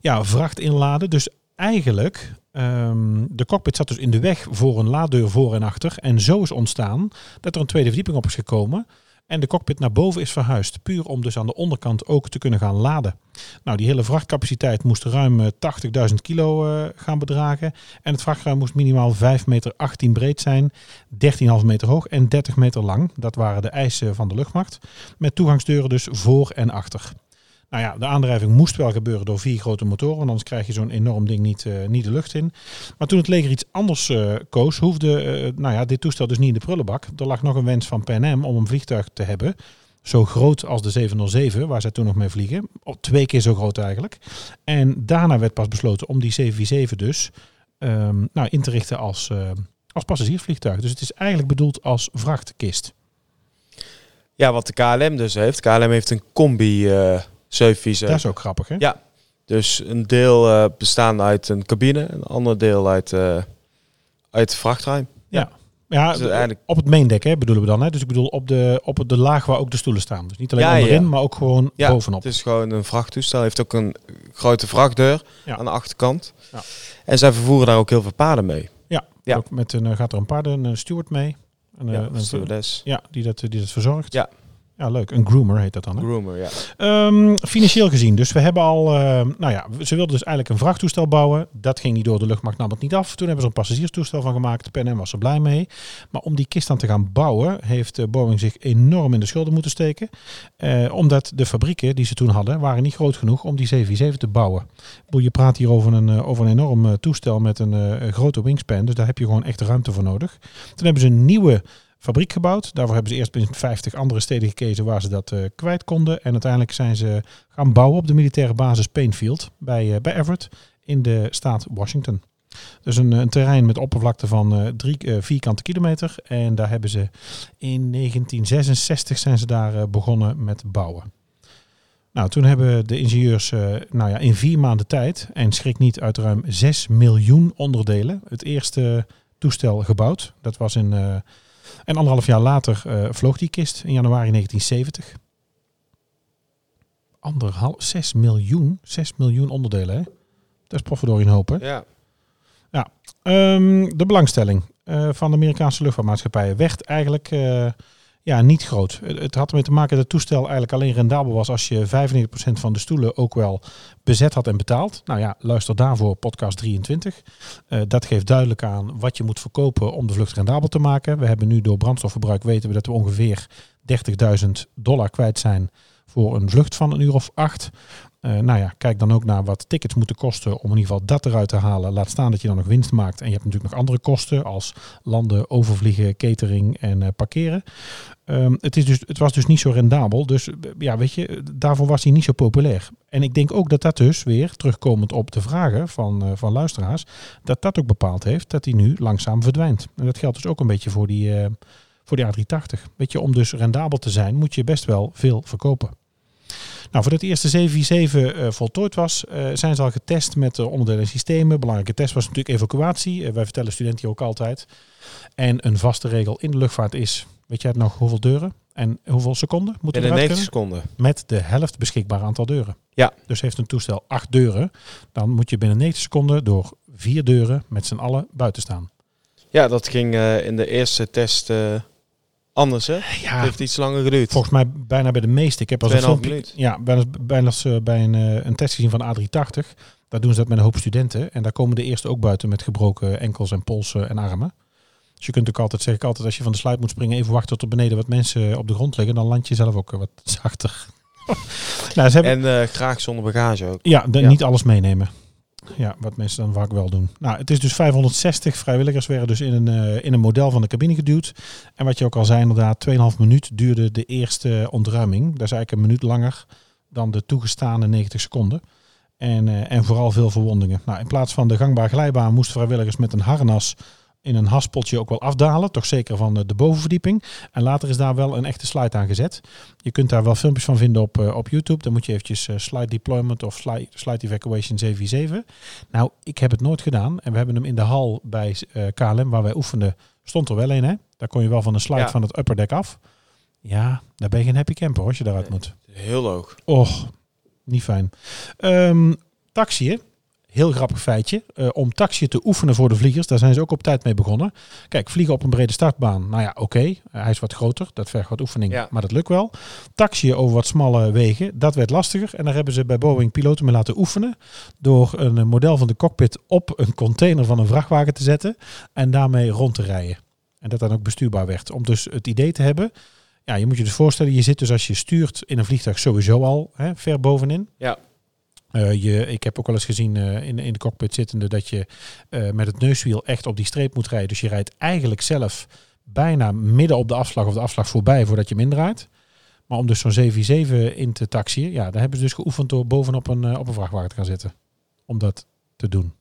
ja, vracht inladen. Dus eigenlijk, um, de cockpit zat dus in de weg voor een laaddeur voor en achter. En zo is ontstaan dat er een tweede verdieping op is gekomen. En de cockpit naar boven is verhuisd. Puur om dus aan de onderkant ook te kunnen gaan laden. Nou, die hele vrachtcapaciteit moest ruim 80.000 kilo uh, gaan bedragen. En het vrachtruim moest minimaal 5 meter 18 breed zijn, 13,5 meter hoog en 30 meter lang. Dat waren de eisen van de luchtmacht. Met toegangsdeuren dus voor en achter. Nou ja, de aandrijving moest wel gebeuren door vier grote motoren, anders krijg je zo'n enorm ding niet, uh, niet de lucht in. Maar toen het leger iets anders uh, koos, hoefde uh, nou ja, dit toestel dus niet in de prullenbak. Er lag nog een wens van Pan Am om een vliegtuig te hebben, zo groot als de 707, waar zij toen nog mee vliegen. Oh, twee keer zo groot eigenlijk. En daarna werd pas besloten om die 747 dus um, nou, in te richten als, als passagiersvliegtuig. Dus het is eigenlijk bedoeld als vrachtkist. Ja, wat de KLM dus heeft. KLM heeft een combi 747. Dat is ook grappig, hè? Ja. Dus een deel uh, bestaande uit een cabine, een ander deel uit, uh, uit het vrachtruim. Ja. Ja, dus eigenlijk... op het maindek hè, bedoelen we dan. Hè? Dus ik bedoel op de, op de laag waar ook de stoelen staan. Dus niet alleen ja, onderin, ja. maar ook gewoon ja, bovenop. Het is gewoon een vrachttoestel. heeft ook een grote vrachtdeur aan de achterkant. En zij vervoeren daar ook heel veel paarden mee. Ja, ja. Ook met een, gaat er een paarden, een steward mee. Een, ja, een stewardess. Ja, die dat, die dat verzorgt. Ja. Ja, leuk. Een groomer heet dat dan. Hè? Groomer, ja. Um, financieel gezien, dus we hebben al, uh, nou ja, ze wilden dus eigenlijk een vrachttoestel bouwen. Dat ging niet door, de luchtmacht nam het niet af. Toen hebben ze een passagierstoestel van gemaakt. De PNM was er blij mee. Maar om die kist dan te gaan bouwen, heeft uh, Boeing zich enorm in de schulden moeten steken. Uh, omdat de fabrieken die ze toen hadden, waren niet groot genoeg om die 747 te bouwen. Je praat hier over een, over een enorm toestel met een grote wingspan. Dus daar heb je gewoon echt ruimte voor nodig. Toen hebben ze een nieuwe fabriek gebouwd. Daarvoor hebben ze eerst in 50 andere steden gekezen waar ze dat uh, kwijt konden. En uiteindelijk zijn ze gaan bouwen op de militaire basis Painfield bij, uh, bij Everett in de staat Washington. Dus een, een terrein met oppervlakte van uh, drie vierkante kilometer. En daar hebben ze in 1966 zijn ze daar begonnen met bouwen. Nou, toen hebben de ingenieurs nou ja, in vier maanden tijd, en schrik niet, uit ruim 6 miljoen onderdelen, het eerste toestel gebouwd. Dat was in en anderhalf jaar later uh, vloog die kist in januari 1970. Anderhalf, 6 miljoen, 6 miljoen onderdelen. Hè? Dat is profverdorie een hoop, hè? Ja. ja. Um, de belangstelling uh, van de Amerikaanse luchtvaartmaatschappijen werd eigenlijk uh, ja, niet groot. Het had ermee te maken dat het toestel eigenlijk alleen rendabel was als je 95% van de stoelen ook wel bezet had en betaald. Nou ja, luister daarvoor podcast 23. Uh, dat geeft duidelijk aan wat je moet verkopen om de vlucht rendabel te maken. We hebben nu door brandstofverbruik weten we dat we ongeveer 30.000 dollar kwijt zijn voor een vlucht van een uur of acht. Uh, nou ja, kijk dan ook naar wat tickets moeten kosten om in ieder geval dat eruit te halen. Laat staan dat je dan nog winst maakt. En je hebt natuurlijk nog andere kosten als landen, overvliegen, catering en uh, parkeren. Um, het, is dus, het was dus niet zo rendabel. Dus ja, weet je, daarvoor was hij niet zo populair. En ik denk ook dat dat dus weer, terugkomend op de vragen van, van luisteraars, dat dat ook bepaald heeft dat hij nu langzaam verdwijnt. En dat geldt dus ook een beetje voor die, voor die A380. Weet je, om dus rendabel te zijn, moet je best wel veel verkopen. Nou, voordat de eerste 747 uh, voltooid was, uh, zijn ze al getest met de onderdelen en systemen. Belangrijke test was natuurlijk evacuatie. Uh, wij vertellen studenten hier ook altijd. En een vaste regel in de luchtvaart is, weet jij het nog, hoeveel deuren en hoeveel seconden moeten er 90 seconden. Met de helft beschikbaar aantal deuren. Ja. Dus heeft een toestel acht deuren, dan moet je binnen 90 seconden door vier deuren met z'n allen buiten staan. Ja, dat ging in de eerste test anders, hè? Ja, het heeft iets langer geduurd. Volgens mij bijna bij de meeste. Ik heb als een filmpje, ja, bijna, bijna uh, bij een, uh, een test gezien van A380. Daar doen ze dat met een hoop studenten. En daar komen de eerste ook buiten met gebroken enkels en polsen en armen. Dus je kunt ook altijd, zeg ik altijd, als je van de sluit moet springen, even wachten tot er beneden wat mensen op de grond liggen. Dan land je zelf ook wat zachter. nou, ze hebben... En uh, graag zonder bagage ook. Ja, de, ja, niet alles meenemen. Ja, wat mensen dan vaak wel doen. Nou, het is dus 560 vrijwilligers werden dus in een, uh, in een model van de cabine geduwd. En wat je ook al zei, inderdaad, 2,5 minuut duurde de eerste ontruiming. Dat is eigenlijk een minuut langer dan de toegestane 90 seconden. En, uh, en vooral veel verwondingen. Nou, in plaats van de gangbaar glijbaan moesten vrijwilligers met een harnas in een haspeltje ook wel afdalen. Toch zeker van de bovenverdieping. En later is daar wel een echte slide aan gezet. Je kunt daar wel filmpjes van vinden op, uh, op YouTube. Dan moet je eventjes uh, slide deployment of slide, slide evacuation 747. Nou, ik heb het nooit gedaan. En we hebben hem in de hal bij uh, KLM waar wij oefenden. Stond er wel een, hè? Daar kon je wel van een slide ja. van het upper deck af. Ja, daar ben je geen happy camper als je daaruit moet. Heel hoog. Och, niet fijn. Um, taxiën. Heel grappig feitje. Uh, om taxiën te oefenen voor de vliegers, daar zijn ze ook op tijd mee begonnen. Kijk, vliegen op een brede startbaan, nou ja, oké. Okay. Uh, hij is wat groter, dat vergt wat oefening, ja. maar dat lukt wel. Taxiën over wat smalle wegen, dat werd lastiger. En daar hebben ze bij Boeing piloten mee laten oefenen. Door een model van de cockpit op een container van een vrachtwagen te zetten. En daarmee rond te rijden. En dat dan ook bestuurbaar werd. Om dus het idee te hebben. Ja, je moet je dus voorstellen, je zit dus als je stuurt in een vliegtuig sowieso al hè, ver bovenin. Ja. Uh, je, ik heb ook wel eens gezien uh, in, in de cockpit zittende dat je uh, met het neuswiel echt op die streep moet rijden. Dus je rijdt eigenlijk zelf bijna midden op de afslag of de afslag voorbij voordat je hem indraait. Maar om dus zo'n 747 in te taxiën, ja, daar hebben ze dus geoefend door bovenop een, op een vrachtwagen te gaan zitten. Om dat te doen.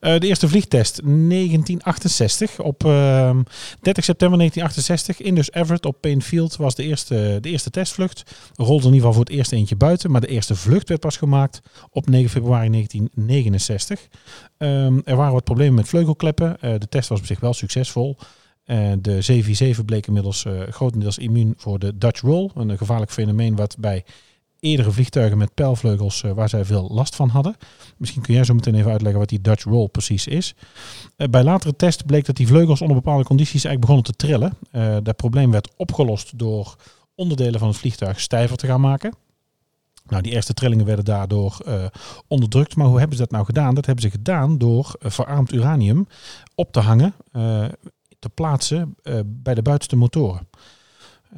Uh, de eerste vliegtest 1968 op uh, 30 september 1968 in dus Everett op Payne Field was de eerste, de eerste testvlucht. Rolde in ieder geval voor het eerst eentje buiten, maar de eerste vlucht werd pas gemaakt op 9 februari 1969. Um, er waren wat problemen met vleugelkleppen. Uh, de test was op zich wel succesvol. Uh, de 747 bleek inmiddels grotendeels immuun voor de Dutch roll, een gevaarlijk fenomeen wat bij eerdere vliegtuigen met pijlvleugels uh, waar zij veel last van hadden. Misschien kun jij zo meteen even uitleggen wat die Dutch roll precies is. Uh, bij latere tests bleek dat die vleugels onder bepaalde condities eigenlijk begonnen te trillen. Uh, dat probleem werd opgelost door onderdelen van het vliegtuig stijver te gaan maken. Nou, die eerste trillingen werden daardoor onderdrukt. Maar hoe hebben ze dat nou gedaan? Dat hebben ze gedaan door verarmd uranium op te hangen, te plaatsen bij de buitenste motoren.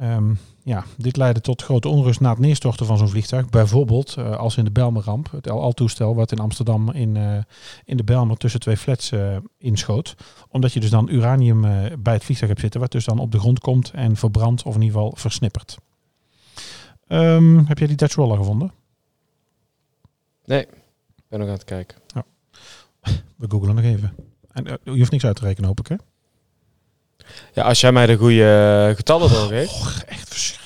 Um, ja, dit leidde tot grote onrust na het neerstorten van zo'n vliegtuig. Bijvoorbeeld uh, als in de Belmerramp, het El Al-toestel wat in Amsterdam in, uh, in de Belmer tussen twee flats uh, inschoot. Omdat je dus dan uranium bij het vliegtuig hebt zitten, wat dus dan op de grond komt en verbrandt of in ieder geval versnippert. Um, heb jij die Dutch Roller gevonden? Nee, ik ben nog aan het kijken. Oh. We googelen nog even. En, je hoeft niks uit te rekenen, hoop ik hè? Ja, als jij mij de goede getallen wil geven. Oh, echt verschrikkelijk.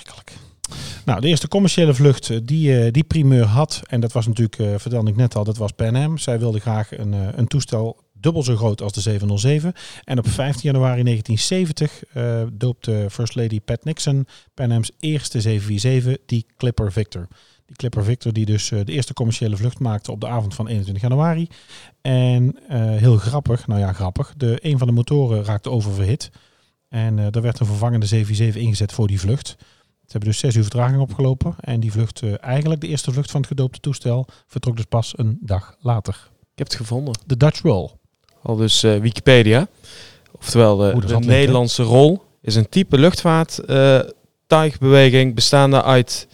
Nou, de eerste commerciële vlucht die, die primeur had, en dat was natuurlijk, uh, vertelde ik net al, dat was Pan Am. Zij wilde graag een, uh, een toestel dubbel zo groot als de 707. En op 15 januari 1970 uh, doopte First Lady Pat Nixon Pan Am's eerste 747, die Clipper Victor. Die Clipper Victor die dus de eerste commerciële vlucht maakte op de avond van 21 januari. En heel grappig, nou ja grappig, de, een van de motoren raakte oververhit. En uh, er werd een vervangende 747 ingezet voor die vlucht. Ze hebben dus zes uur vertraging opgelopen. En die vlucht, uh, eigenlijk de eerste vlucht van het gedoopte toestel, vertrok dus pas een dag later. Ik heb het gevonden. De Dutch Roll. Al dus uh, Wikipedia. Oftewel, de, de Nederlandse rol is een type luchtvaart tuigbeweging bestaande uit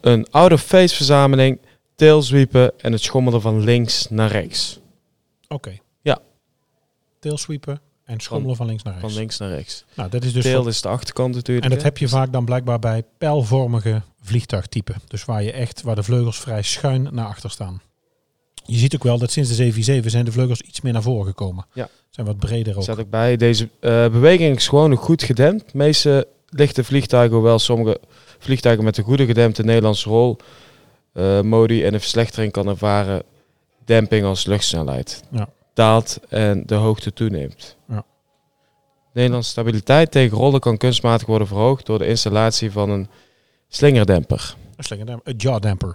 een out-of-phase verzameling tailsweepen en het schommelen van links naar rechts. Oké. Ja. Tailsweepen en schommelen van, links naar rechts. Van links naar rechts. Nou, dat is dus voor- is de achterkant natuurlijk. En dat heb je vaak dan blijkbaar bij pijlvormige vliegtuigtypen. Dus waar je echt, waar de vleugels vrij schuin naar achter staan. Je ziet ook wel dat sinds de 747 zijn de vleugels iets meer naar voren gekomen. Ja. Zijn wat breder Er ook. staat ook bij. Deze eh, beweging is gewoon goed gedempt. De meeste lichte vliegtuigen, hoewel sommige vliegtuigen met een goede gedempte Nederlandse rol eh, modi en een verslechtering kan ervaren, demping als luchtsnelheid Ja. Daalt en de hoogte toeneemt. Ja. Nederlandse stabiliteit tegen rollen kan kunstmatig worden verhoogd door de installatie van een slingerdemper. Een slingerdemper, een jaw damper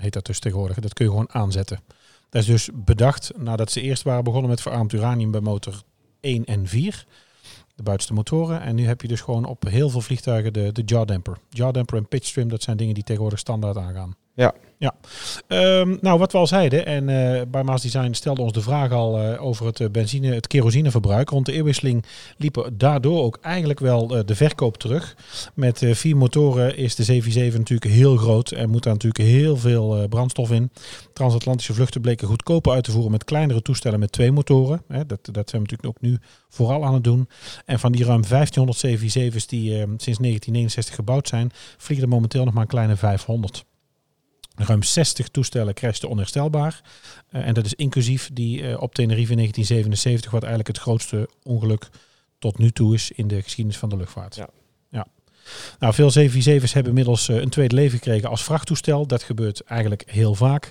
heet dat dus tegenwoordig. Dat kun je gewoon aanzetten. Dat is dus bedacht nadat ze eerst waren begonnen met verarmd uranium bij motor 1 en 4. De buitenste motoren. En nu heb je dus gewoon op heel veel vliegtuigen de, de jaw damper. Jaw damper en pitch trim, dat zijn dingen die tegenwoordig standaard aangaan. Ja. ja. Ehm, nou, wat we al zeiden, en eh, bij Maas Design stelde ons de vraag al eh, over het eh, benzine, het kerosineverbruik. Rond de eeuwwisseling liepen daardoor ook eigenlijk wel de verkoop terug. Met vier motoren is de 747 natuurlijk heel groot en moet daar natuurlijk heel veel brandstof in. Transatlantische vluchten bleken goedkoper uit te voeren met kleinere toestellen met twee motoren. Hè, dat, dat zijn we natuurlijk ook nu vooral aan het doen. En van die ruim 1500 747's die eh, sinds 1969 gebouwd zijn, vliegen er momenteel nog maar een kleine 500. Ruim 60 toestellen crashten onherstelbaar. Eh, en dat is inclusief die eh, op Tenerife in 1977, wat eigenlijk het grootste ongeluk tot nu toe is in de geschiedenis van de luchtvaart. Ja. ja. Nou, veel 747's hebben inmiddels eh, een tweede leven gekregen als vrachttoestel. Dat gebeurt eigenlijk heel vaak.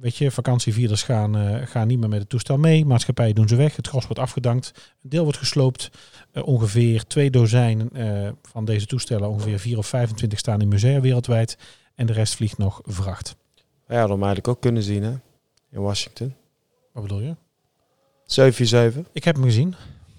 Weet je, vakantievierders gaan, gaan niet meer met het toestel mee. Maatschappijen doen ze weg. Het gros wordt afgedankt. Een deel wordt gesloopt. Ongeveer twee dozijn van deze toestellen, ongeveer 4 of 25, staan in musea wereldwijd. En de rest vliegt nog vracht. Ja, dat hadden we eigenlijk ook kunnen zien hè? in Washington. Wat bedoel je? 747. Ik heb hem gezien. Dat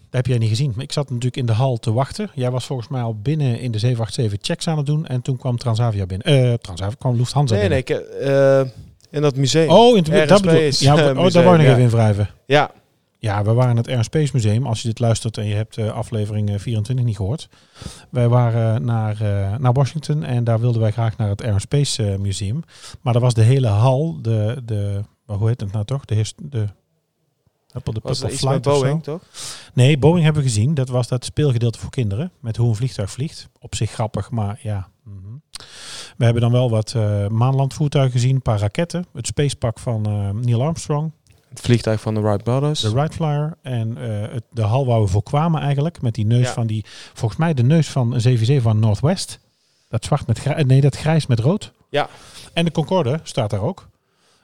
heb jij niet gezien. Maar ik zat natuurlijk in de hal te wachten. Jij was volgens mij al binnen in de 787 checks aan het doen. En toen kwam Transavia binnen. Eh Transavia kwam Lufthansa Nee, nee, binnen. ik, eh, in dat museum. Oh, in het, RSP dat bedoel is, Ja, eh, oh, daar wou je nog even in wrijven. Ja, Ja, we waren het Air Space Museum. Als je dit luistert en je hebt eh, aflevering eh, 24 niet gehoord. Wij waren naar, eh, naar Washington en daar wilden wij graag naar het Air Space eh, Museum. Maar daar was de hele hal, de, de hoe heet het nou toch? De, de, de, de was er iets met. Boeing, toch? Nee, Boeing hebben we gezien. Dat was dat speelgedeelte voor kinderen. Met hoe een vliegtuig vliegt. Op zich grappig, maar ja. mhm. We hebben dan wel wat eh maanlandvoertuigen gezien. Een paar raketten. Het spacepak van eh, Neil Armstrong. Het vliegtuig van de Wright Brothers. De Wright Flyer. En eh, het, de hal waar we voor kwamen eigenlijk. Met die neus Ja. van die... Volgens mij de neus van een 77 van Northwest. Dat zwart met grijs. Nee, dat grijs met rood. Ja. En de Concorde staat daar ook.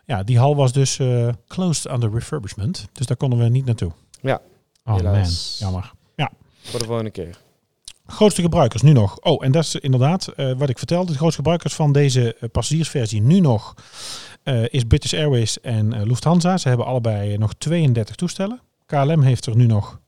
Ja, die hal was dus eh, closed under refurbishment. Dus daar konden we niet naartoe. Ja. Oh Helaas. man, jammer. Voor de volgende keer. Grootste gebruikers nu nog. Oh, en dat is inderdaad eh, wat ik vertelde. De grootste gebruikers van deze passagiersversie nu nog is British Airways en eh, Lufthansa. Ze hebben allebei eh, nog 32 toestellen. KLM heeft er nu nog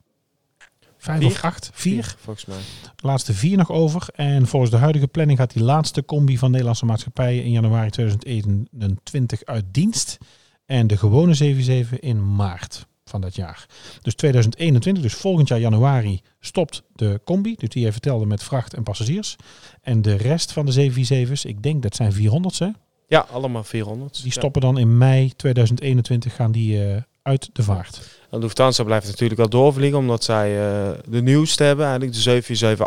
vijf Vier? of acht. Vier. volgens mij. De laatste vier nog over. En volgens de huidige planning gaat die laatste combi van Nederlandse maatschappijen in januari 2021 uit dienst. En de gewone 77 in maart van dat jaar. Dus 2021, dus volgend jaar januari, stopt de combi. Dus die je vertelde met vracht en passagiers. En de rest van de 747's, ik denk dat zijn 400 hè? Ja, allemaal 400. Die stoppen dan in mei 2021, gaan die eh, uit de vaart. En Lufthansa blijft natuurlijk wel doorvliegen, omdat zij eh, de nieuwste hebben, eigenlijk de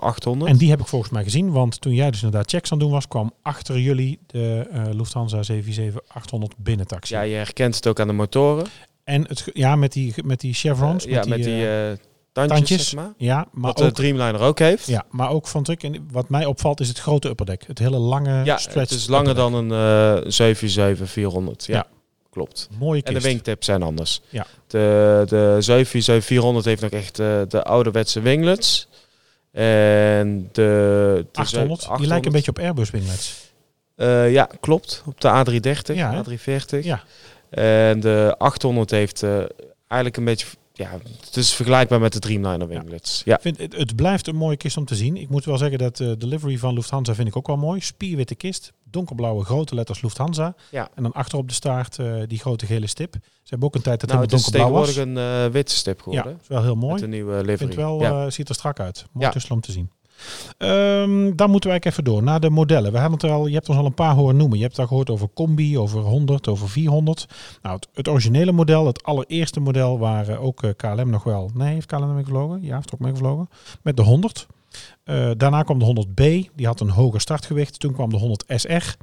747-800. En die heb ik volgens mij gezien, want toen jij dus inderdaad checks aan het doen was, kwam achter jullie de eh, Lufthansa 747-800 binnentaxi. Ja, je herkent het ook aan de motoren. En het, ja, met die, met die chevrons. Ja, met die eh, eh, tandjes, tandjes. zeg maar. ja, maar Wat de Dreamliner ook heeft. ja, maar ook vond ik, en wat mij opvalt, is het grote upperdeck. Het hele lange Ja, stretch. het is langer upperdeck. dan een eh 747-400. Ja, Ja. klopt. Mooie En de wingtips zijn anders. Ja. De, de 747-400 heeft nog echt eh, de ouderwetse winglets. En de, de 800, die lijken een beetje op Airbus winglets. Eh, ja, klopt. Op de A330, Ja, hè? A340. Ja. En de 800 heeft eigenlijk een beetje... Ja, het is vergelijkbaar met de Dreamliner winglets. Ja. Ik vind, het, het blijft een mooie kist om te zien. Ik moet wel zeggen dat de delivery van Lufthansa vind ik ook wel mooi. Spierwitte kist, donkerblauwe grote letters Lufthansa. Ja. En dan achterop de staart eh, die grote gele stip. Ze hebben ook een tijd dat Nou, het het is donkerblauw was. tegenwoordig een eh, witte stip Ja, geworden. is wel heel mooi. Met een nieuwe livery. het wel, ja. eh, ziet er strak uit. Mooi Ja. om te zien. Ehm, dan moeten eigenlijk even door naar de modellen. We hebben het al, je hebt ons al een paar horen noemen. Je hebt al gehoord over combi, over 100, over 400. Nou, het, originele model, het allereerste model, waar eh, ook eh, KLM nog wel... Nee, heeft KLM mee gevlogen? Ja, heeft ook mee gevlogen. Met de 100. Eh, daarna kwam de 100B, die had een hoger startgewicht. Toen kwam de 100 SR,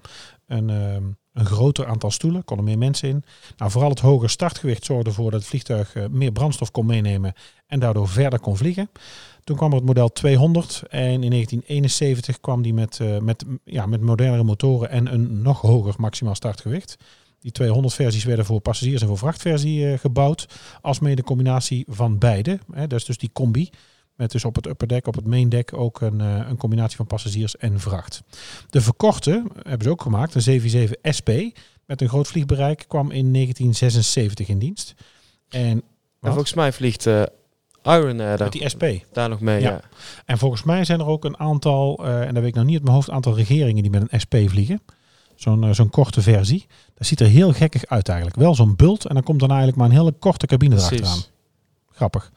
een, ehm, een groter aantal stoelen, konden meer mensen in. Nou, vooral het hoger startgewicht zorgde ervoor dat het vliegtuig eh, meer brandstof kon meenemen en daardoor verder kon vliegen. Toen kwam er het model 200 en in 1971 kwam die met, eh, met, ja, met modernere motoren en een nog hoger maximaal startgewicht. Die 200 versies werden voor passagiers en voor vrachtversie eh, gebouwd, als mede combinatie van beide. Hè, dat is dus die combi. Met dus op het upperdeck, op het main deck ook een, eh, een combinatie van passagiers en vracht. De verkorte hebben ze ook gemaakt, een 747 SP met een groot vliegbereik, kwam in 1976 in dienst. En, volgens mij vliegt eh Iron Air daar, met die SP. daar nog mee. Ja. Ja. En volgens mij zijn er ook een aantal, eh, en dat weet ik nog niet uit mijn hoofd, aantal regeringen die met een SP vliegen. Zo'n zo'n korte versie. Dat ziet er heel gekkig uit eigenlijk. Wel zo'n bult en dan komt dan eigenlijk maar een hele korte cabine erachteraan. Grappig.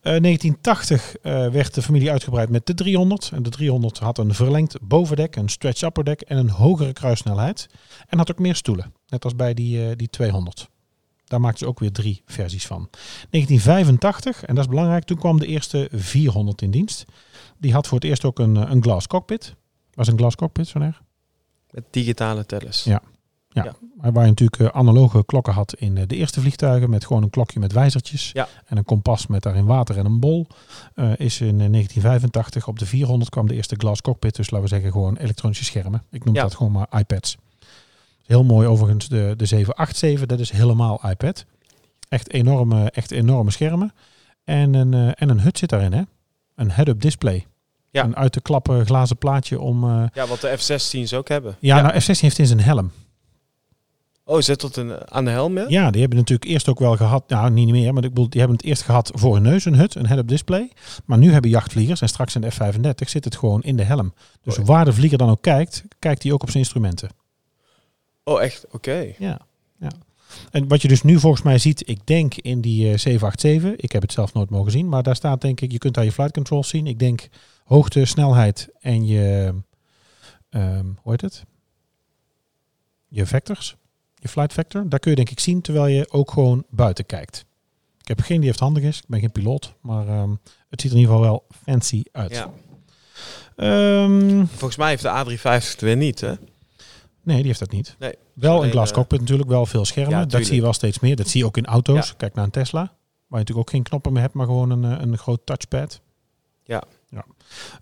Eh 1980 eh, werd de familie uitgebreid met de 300. En de 300 had een verlengd bovendek, een stretch upper deck en een hogere kruissnelheid. En had ook meer stoelen. Net als bij die, eh, die 200. Daar maakten ze ook weer drie versies van. 1985, en dat is belangrijk, toen kwam de eerste 400 in dienst. Die had voor het eerst ook een, eh, een glass cockpit. Was een glass cockpit, zo erg? Met digitale tellers. Ja. Maar Waar je natuurlijk eh, analoge klokken had in eh, de eerste vliegtuigen. Met gewoon een klokje met wijzertjes. Ja. En een kompas met daarin water en een bol. eh, is in eh, 1985 op de 400 kwam de eerste glass cockpit. Dus laten we zeggen gewoon elektronische schermen. Ik noem Ja. dat gewoon maar iPads. Heel mooi overigens de, de 787. Dat is helemaal iPad. Echt enorme, echt enorme schermen. En een, en een hut zit daarin hè. Een head-up display. Ja. Een uit te klappen glazen plaatje om... Ja, wat de F-16's ook hebben. ja, nou F-16 heeft in zijn helm. Oh, zit dat een, aan de helm? Ja? Ja, die hebben natuurlijk eerst ook wel gehad, nou niet meer, maar ik bedoel, die hebben het eerst gehad voor hun neus, een hut, een head-up display. Maar nu hebben jachtvliegers, en straks in de F-35, zit het gewoon in de helm. Dus Oh. waar de vlieger dan ook kijkt, kijkt hij ook op zijn instrumenten. Oh, echt? Oké. Ja, ja. En wat je dus nu volgens mij ziet, ik denk in die eh, 787, ik heb het zelf nooit mogen zien, maar daar staat denk ik, je kunt daar je flight controls zien. Ik denk hoogte, snelheid en je, ehm, hoe heet het? Je vectors, je flight vector. Daar kun je denk ik zien terwijl je ook gewoon buiten kijkt. Ik heb geen die heeft handig is, ik ben geen piloot, maar ehm, het ziet er in ieder geval wel fancy uit. Ja. Ehm, Volgens mij heeft de A350 het weer niet, hè? nee, die heeft dat niet. Nee. Wel een glas eh, cockpit natuurlijk, wel veel schermen. ja, dat zie je wel steeds meer. Dat zie je ook in auto's. Ja. Kijk naar een Tesla. Waar je natuurlijk ook geen knoppen meer hebt, maar gewoon een, eh, een groot touchpad. Ja.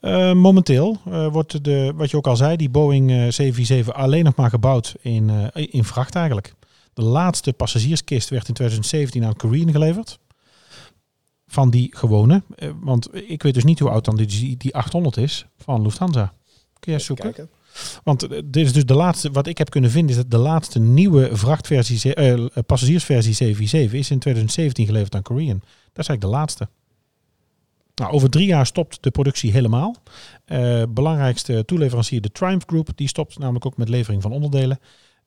Eh, momenteel eh, wordt de, wat je ook al zei, die Boeing eh, 747 alleen nog maar gebouwd in, eh, in vracht eigenlijk. De laatste passagierskist werd in 2017 aan Korean geleverd. Van die gewone. Eh, want ik weet dus niet hoe oud dan die, die 800 is van Lufthansa. Kun jij zoeken? kijken. Want eh, dit is dus de laatste, wat ik heb kunnen vinden, is dat de laatste nieuwe vrachtversie, eh, passagiersversie 747 is in 2017 geleverd aan Korean. Dat is eigenlijk de laatste. Nou, over drie jaar stopt de productie helemaal. Eh, belangrijkste toeleverancier, de Triumph Group, die stopt namelijk ook met levering van onderdelen.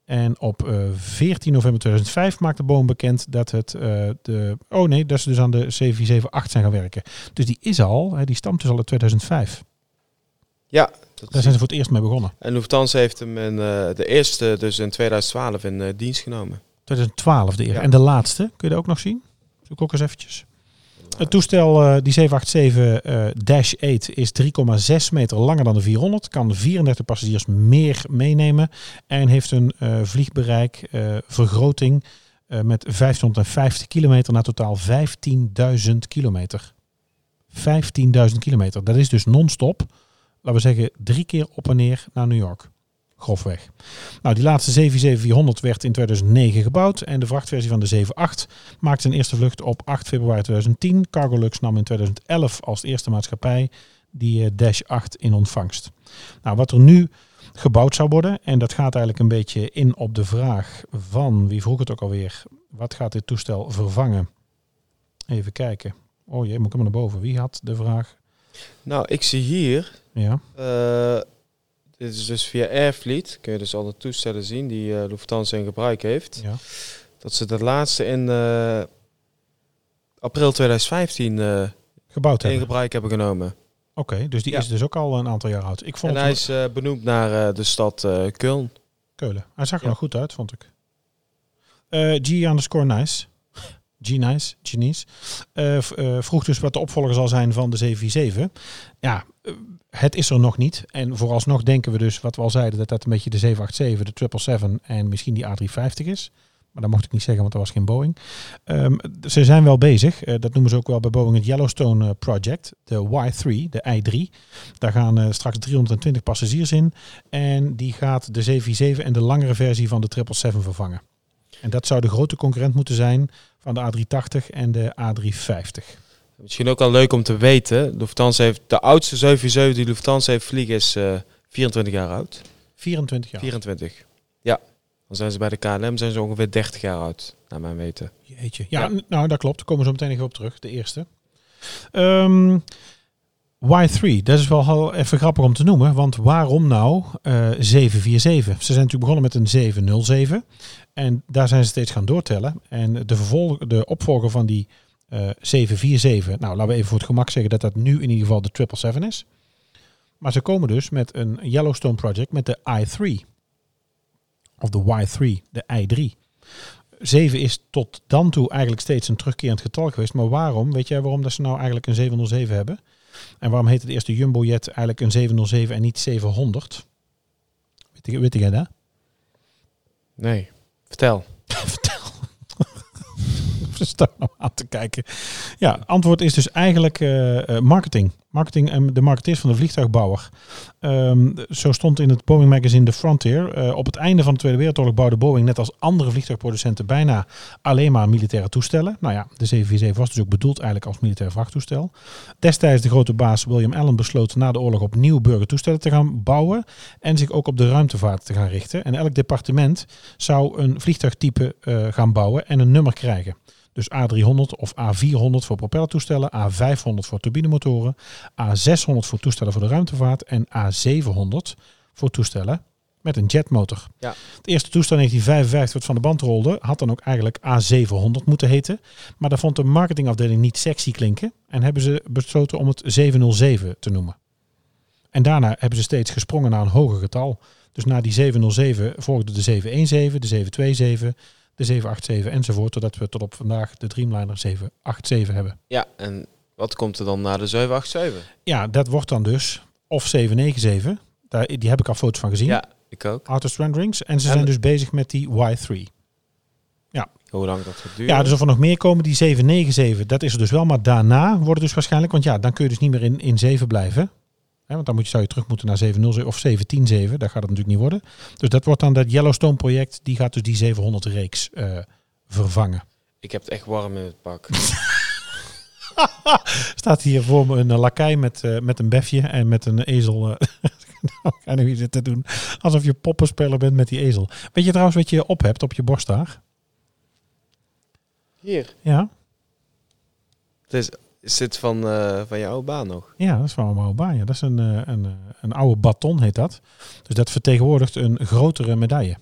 En op eh, 14 november 2005 maakte Boeing bekend dat het eh, de. Oh nee, dat ze dus aan de 747-8 zijn gaan werken. Dus die is al, hè, die stamt dus al uit 2005. Ja. Dat Daar zijn ze voor het eerst mee begonnen. En Lufthansa heeft hem in, eh, de eerste, dus in 2012, in eh, dienst genomen. 2012 de eerste. Ja. En de laatste, kun je dat ook nog zien? Zoek ook eens eventjes. Het toestel, eh, die 787-8 is 3,6 meter langer dan de 400. Kan 34 passagiers meer meenemen. En heeft een eh, vliegbereik, eh, vergroting eh, met 550 kilometer naar totaal 15.000 kilometer. 15.000 kilometer. Dat is dus non-stop. Laten we zeggen drie keer op en neer naar New York. Grofweg. Nou, die laatste 74700 werd in 2009 gebouwd en de vrachtversie van de 78 maakte zijn eerste vlucht op 8 februari 2010. Cargolux nam in 2011 als eerste maatschappij die eh, Dash 8 in ontvangst. Nou, wat er nu gebouwd zou worden, en dat gaat eigenlijk een beetje in op de vraag van, wie vroeg het ook alweer, wat gaat dit toestel vervangen? Even kijken. Oh jee, moet ik hem naar boven. Wie had de vraag? Nou, ik zie hier, Ja, eh, dit is dus via Airfleet, kun je dus alle toestellen zien die eh, Lufthansa in gebruik heeft. ja. Dat ze de laatste in eh, april 2015 eh, gebouwd in hebben. gebruik hebben genomen. Oké, dus die Ja. is dus ook al een aantal jaar oud. Ik vond En het hij is eh, benoemd naar eh, de stad eh Köln. Keulen. Hij zag er Ja. nog goed uit, vond ik. Eh G underscore nice. G nice, Genies. Eh, v- eh, vroeg dus wat de opvolger zal zijn van de 747. Ja, eh, het is er nog niet. En vooralsnog denken we dus, wat we al zeiden, dat dat een beetje de 787, de 777 en misschien die A350 is. Maar dat mocht ik niet zeggen, want er was geen Boeing. Ehm, ze zijn wel bezig. Eh, dat noemen ze ook wel bij Boeing het Yellowstone eh, Project. De Y3, de I3. Daar gaan eh, straks 320 passagiers in. En die gaat de 747 en de langere versie van de 777 vervangen. En dat zou de grote concurrent moeten zijn van de A380 en de A350. Misschien ook al leuk om te weten. Lufthansa heeft de oudste 747 die Lufthansa heeft vliegen is eh, 24 jaar oud. 24 jaar. 24. Ja. Dan zijn ze bij de KLM zijn ze ongeveer 30 jaar oud, naar mijn weten. Jeetje. Ja, Ja. nou dat klopt. Daar komen we zo meteen nog op terug. De eerste. Ehm, Y3, dat is wel even grappig om te noemen. Want waarom nou eh 747? Ze zijn natuurlijk begonnen met een 707. En daar zijn ze steeds gaan doortellen. En de, vervolg, de opvolger van die eh 747, nou laten we even voor het gemak zeggen dat dat nu in ieder geval de 777 is. Maar ze komen dus met een Yellowstone Project met de i3. Of de Y3, de i3. 7 is tot dan toe eigenlijk steeds een terugkerend getal geweest. Maar waarom? Weet jij waarom dat ze nou eigenlijk een 707 hebben? En waarom heet het eerste Jumbojet eigenlijk een 707 en niet 700? Weet, je- weet jij dat? Nee. Vertel. Vertel. Sta nou aan te kijken. Ja, antwoord is dus eigenlijk eh, eh, marketing. Marketing en de marketeers van de vliegtuigbouwer. Ehm, zo stond in het Boeing magazine The Frontier. eh, op het einde van de Tweede Wereldoorlog bouwde Boeing net als andere vliegtuigproducenten bijna alleen maar militaire toestellen. Nou ja, de 747 was dus ook bedoeld eigenlijk als militair vrachttoestel. Destijds de grote baas William Allen besloot na de oorlog opnieuw burgertoestellen te gaan bouwen en zich ook op de ruimtevaart te gaan richten. En elk departement zou een vliegtuigtype eh, gaan bouwen en een nummer krijgen. Dus A300 of A400 voor propellertoestellen, A500 voor turbinemotoren, A600 voor toestellen voor de ruimtevaart en A700 voor toestellen met een jetmotor. Ja. Het eerste toestel in 1955 wat van de band rolde, had dan ook eigenlijk A700 moeten heten. Maar daar vond de marketingafdeling niet sexy klinken en hebben ze besloten om het 707 te noemen. En daarna hebben ze steeds gesprongen naar een hoger getal. Dus na die 707 volgde de 717, de 727, de 787 enzovoort. Totdat we tot op vandaag de Dreamliner 787 hebben. Ja, en wat komt er dan na de 787? Ja, dat wordt dan dus of 797. Daar, die heb ik al foto's van gezien. Ja, ik ook. Artist renderings. En ze En- zijn dus bezig met die Y3. Hoe lang dat gaat duren? Ja, dus of er nog meer komen, die 797, dat is er dus wel. Maar daarna wordt het dus waarschijnlijk, want ja, dan kun je dus niet meer in, in 7 blijven. Want dan moet je, zou je terug moeten naar 707 of 710 Dat gaat het natuurlijk niet worden. Dus dat wordt dan dat Yellowstone project, die gaat dus die 700 reeks eh, vervangen. Ik heb het echt warm in het pak. Staat hier voor me een uh, lakai met, eh, met een befje en met een ezel. eh nou, ga nu hier zitten doen. Alsof je poppenspeler bent met die ezel. Weet je trouwens wat je op hebt op je borst daar? Hier. Ja, Het is, is dit van, eh, van je oude baan nog? ja dat is van mijn oude baan. Ja. Dat is een, eh, een, eh, een oude baton, heet dat. Dus dat vertegenwoordigt een grotere medaille.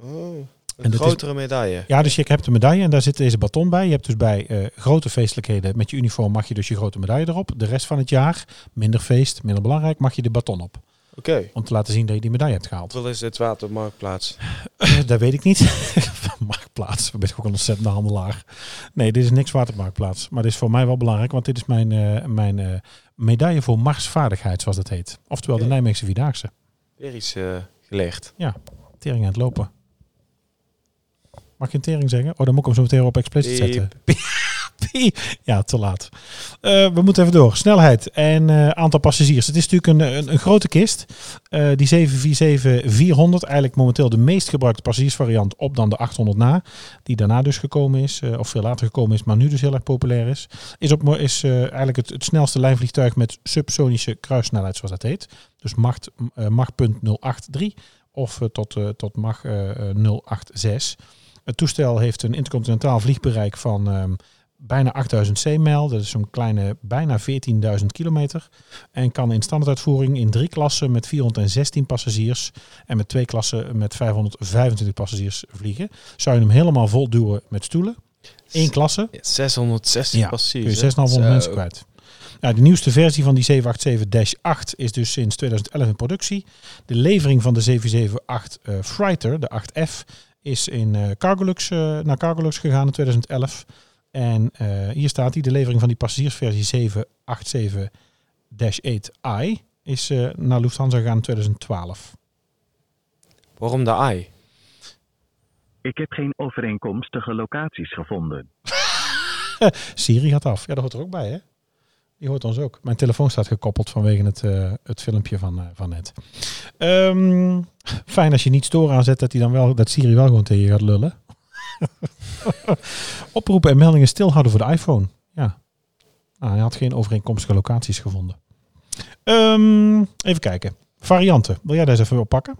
Oh, een is- grotere medaille. Ja, dus je hebt een medaille en daar zit deze baton bij. Je hebt dus bij eh, grote feestelijkheden met je uniform mag je dus je grote medaille erop. De rest van het jaar, minder feest, minder belangrijk, mag je de baton op. Oké. Om te laten zien dat je die medaille hebt gehaald. Hoeveel is dit waard op Marktplaats? dat weet ik niet. Marktplaats, we bent ook een ontzettende handelaar. Nee, dit is niks waard op Marktplaats. Maar dit is voor mij wel belangrijk, want dit is mijn, eh, mijn eh, medaille voor marsvaardigheid, zoals dat heet. Oftewel de. Nijmeegse Vierdaagse. Weer iets gelegd. Tering aan het lopen. Mag je een tering zeggen? Oh, dan moet ik hem zo meteen op explicit zetten. Ja, te laat. Eh, we moeten even door. Snelheid en eh, aantal passagiers. Het is natuurlijk een, een, een grote kist. Eh, die 747-400, eigenlijk momenteel de meest gebruikte passagiersvariant op dan de 800 na. Die daarna dus gekomen is, of veel later gekomen is, maar nu dus heel erg populair is. Is, op, is eigenlijk het, het snelste lijnvliegtuig met subsonische kruissnelheid, zoals dat heet. Dus macht, eh, machtpunt 083 of tot, tot Mach eh, 086. Het toestel heeft een intercontinentaal vliegbereik van ehm, bijna 8000 zeemijl. Dat is zo'n kleine bijna 14.000 kilometer. En kan in standaarduitvoering in drie klassen met 416 passagiers en met twee klassen met 525 passagiers vliegen. Zou je hem helemaal vol duwen met stoelen? Eén klasse. Ja, 660 Ja, passagiers. Kun je hè? 6,500 Zo. mensen kwijt. Nou, de nieuwste versie van die 787-8 is dus sinds 2011 in productie. De levering van de 778 uh, Freighter, de 8F, is in uh, Cargolux, uh, naar Cargolux gegaan in 2011. En uh, hier staat hij, de levering van die passagiersversie 787-8i is uh, naar Lufthansa gegaan in 2012. Waarom de I? Ik heb geen overeenkomstige locaties gevonden. Siri gaat af. Ja, dat hoort er ook bij, hè? Die hoort ons ook. Mijn telefoon staat gekoppeld vanwege het, uh, het filmpje van, uh, van net. Um, fijn als je niet storen aanzet, dat, hij dan wel, dat Siri wel gewoon tegen je gaat lullen. Oproepen en meldingen stilhouden voor de iPhone. Ja. Nou, hij had geen overeenkomstige locaties gevonden. Um, even kijken. Varianten. Wil jij deze even oppakken?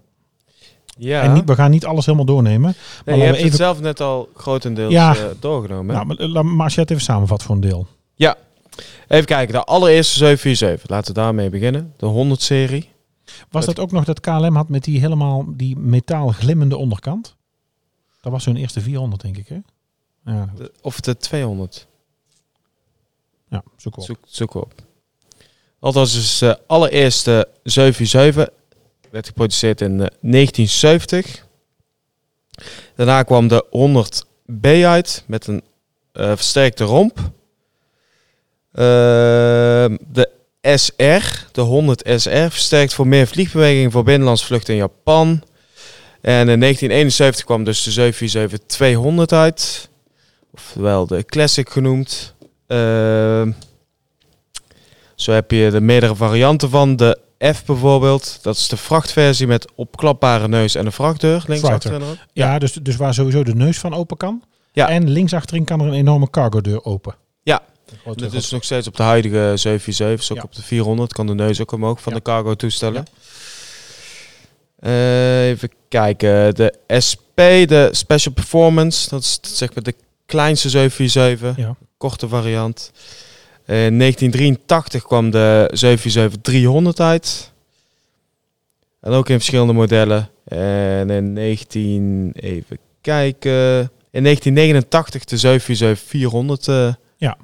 Ja. En niet, we gaan niet alles helemaal doornemen. Nee, je hebt even... het zelf net al grotendeels ja. uh, doorgenomen. Nou, maar, maar als je het even samenvat voor een deel. Ja. Even kijken. De allereerste 747. Laten we daarmee beginnen. De 100-serie. Was dat ook nog dat KLM had met die helemaal die metaal glimmende onderkant? Dat was hun eerste 400, denk ik, hè? Ja. De, of de 200. Ja, zoek op. Zoek, zoek op. Dat was dus de allereerste 747 werd geproduceerd in 1970. Daarna kwam de 100B uit met een uh, versterkte romp. Uh, de SR, de 100 SR, versterkt voor meer vliegbeweging voor binnenlands vluchten in Japan. En in 1971 kwam dus de 747-200 uit. Oftewel de Classic genoemd. Uh, zo heb je de meerdere varianten van. De F bijvoorbeeld, dat is de vrachtversie met opklapbare neus en een vrachtdeur. Links achterin ja, ja, dus, dus waar sowieso de neus van open kan. Ja. En links achterin kan er een enorme cargo deur open. Ja, dat is nog steeds op de huidige 747, ook ja. op de 400 kan de neus ook omhoog van ja. de cargo toestellen. Uh, even kijken, de SP, de Special Performance, dat is zeg maar de kleinste 747, ja. korte variant. In 1983 kwam de 747-300 uit. En ook in verschillende modellen. En in 19... Even kijken... In 1989 de 747-400. Uh, ja.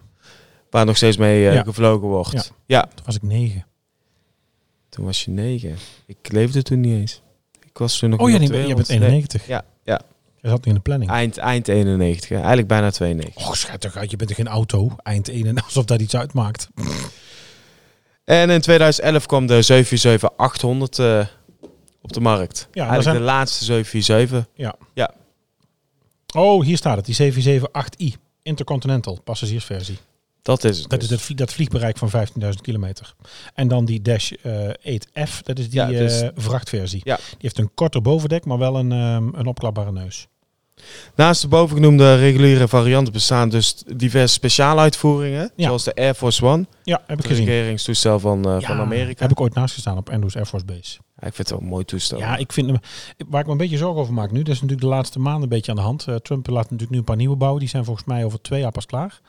Waar nog steeds mee uh, ja. gevlogen wordt. Ja. ja. Toen was ik 9. Toen was je 9. Ik leefde toen niet eens. Ik was toen nog Oh ja, nee, je bent 91. Nee. Ja, ja. Je zat niet in de planning. Eind, eind 91, hè. eigenlijk bijna 92. Och, schat toch uit, je bent er geen auto. Eind 91, alsof dat iets uitmaakt. En in 2011 kwam de 747-800 uh, op de markt. Ja, eigenlijk zijn... de laatste 747. Ja. ja. Oh, hier staat het, die 747-8i. Intercontinental, passagiersversie. Dat is het. Dat dus. is het, dat vliegbereik van 15.000 kilometer. En dan die Dash uh, 8F, dat is die ja, dus, uh, vrachtversie. Ja. Die heeft een korter bovendek, maar wel een, um, een opklapbare neus. Naast de bovengenoemde reguliere varianten bestaan dus diverse speciale uitvoeringen. Ja. Zoals de Air Force One. Ja, heb ik gezien. Het regeringstoestel van, uh, ja, van Amerika. Heb ik ooit naast gestaan op Andrews Air Force Base. Ja, ik vind het wel een mooi toestel. Ja, ik vind hem, waar ik me een beetje zorgen over maak nu, dat is natuurlijk de laatste maanden een beetje aan de hand. Uh, Trump laat natuurlijk nu een paar nieuwe bouwen. Die zijn volgens mij over twee jaar pas klaar.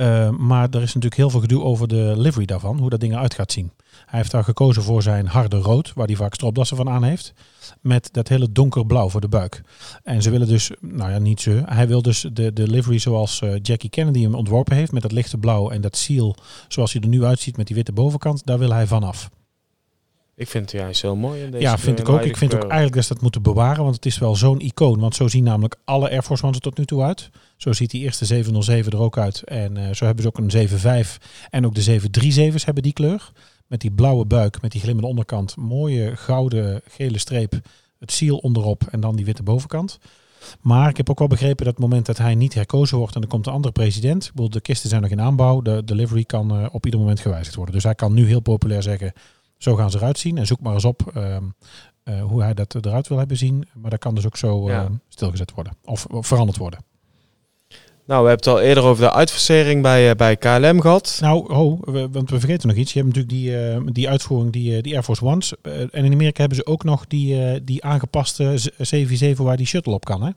Uh, maar er is natuurlijk heel veel gedoe over de livery daarvan, hoe dat ding eruit gaat zien. Hij heeft daar gekozen voor zijn harde rood, waar hij vaak stropdassen van aan heeft. Met dat hele donkerblauw voor de buik. En ze willen dus, nou ja, niet ze. Hij wil dus de, de livery zoals uh, Jackie Kennedy hem ontworpen heeft. Met dat lichte blauw en dat seal zoals hij er nu uitziet met die witte bovenkant. Daar wil hij vanaf. Ik vind het juist heel mooi. In deze ja, vind ik ook. Ik vind ook eigenlijk dat ze dat moeten bewaren. Want het is wel zo'n icoon. Want zo zien namelijk alle Air Force Ones er tot nu toe uit. Zo ziet die eerste 707 er ook uit. En uh, zo hebben ze ook een 75 en ook de 737's hebben die kleur. Met die blauwe buik, met die glimmende onderkant. Mooie gouden gele streep. Het seal onderop en dan die witte bovenkant. Maar ik heb ook wel begrepen dat het moment dat hij niet herkozen wordt en er komt een andere president. Ik bedoel, de kisten zijn nog in aanbouw. De delivery kan uh, op ieder moment gewijzigd worden. Dus hij kan nu heel populair zeggen, zo gaan ze eruit zien. En zoek maar eens op uh, uh, hoe hij dat eruit wil hebben zien. Maar dat kan dus ook zo ja. stilgezet worden. Of, of veranderd worden. Nou, we hebben het al eerder over de uitversering bij, uh, bij KLM gehad. Nou, oh, we, want we vergeten nog iets. Je hebt natuurlijk die, uh, die uitvoering, die, uh, die Air Force Ones. en in Amerika hebben ze ook nog die, die aangepaste 747 waar die shuttle op kan, hè?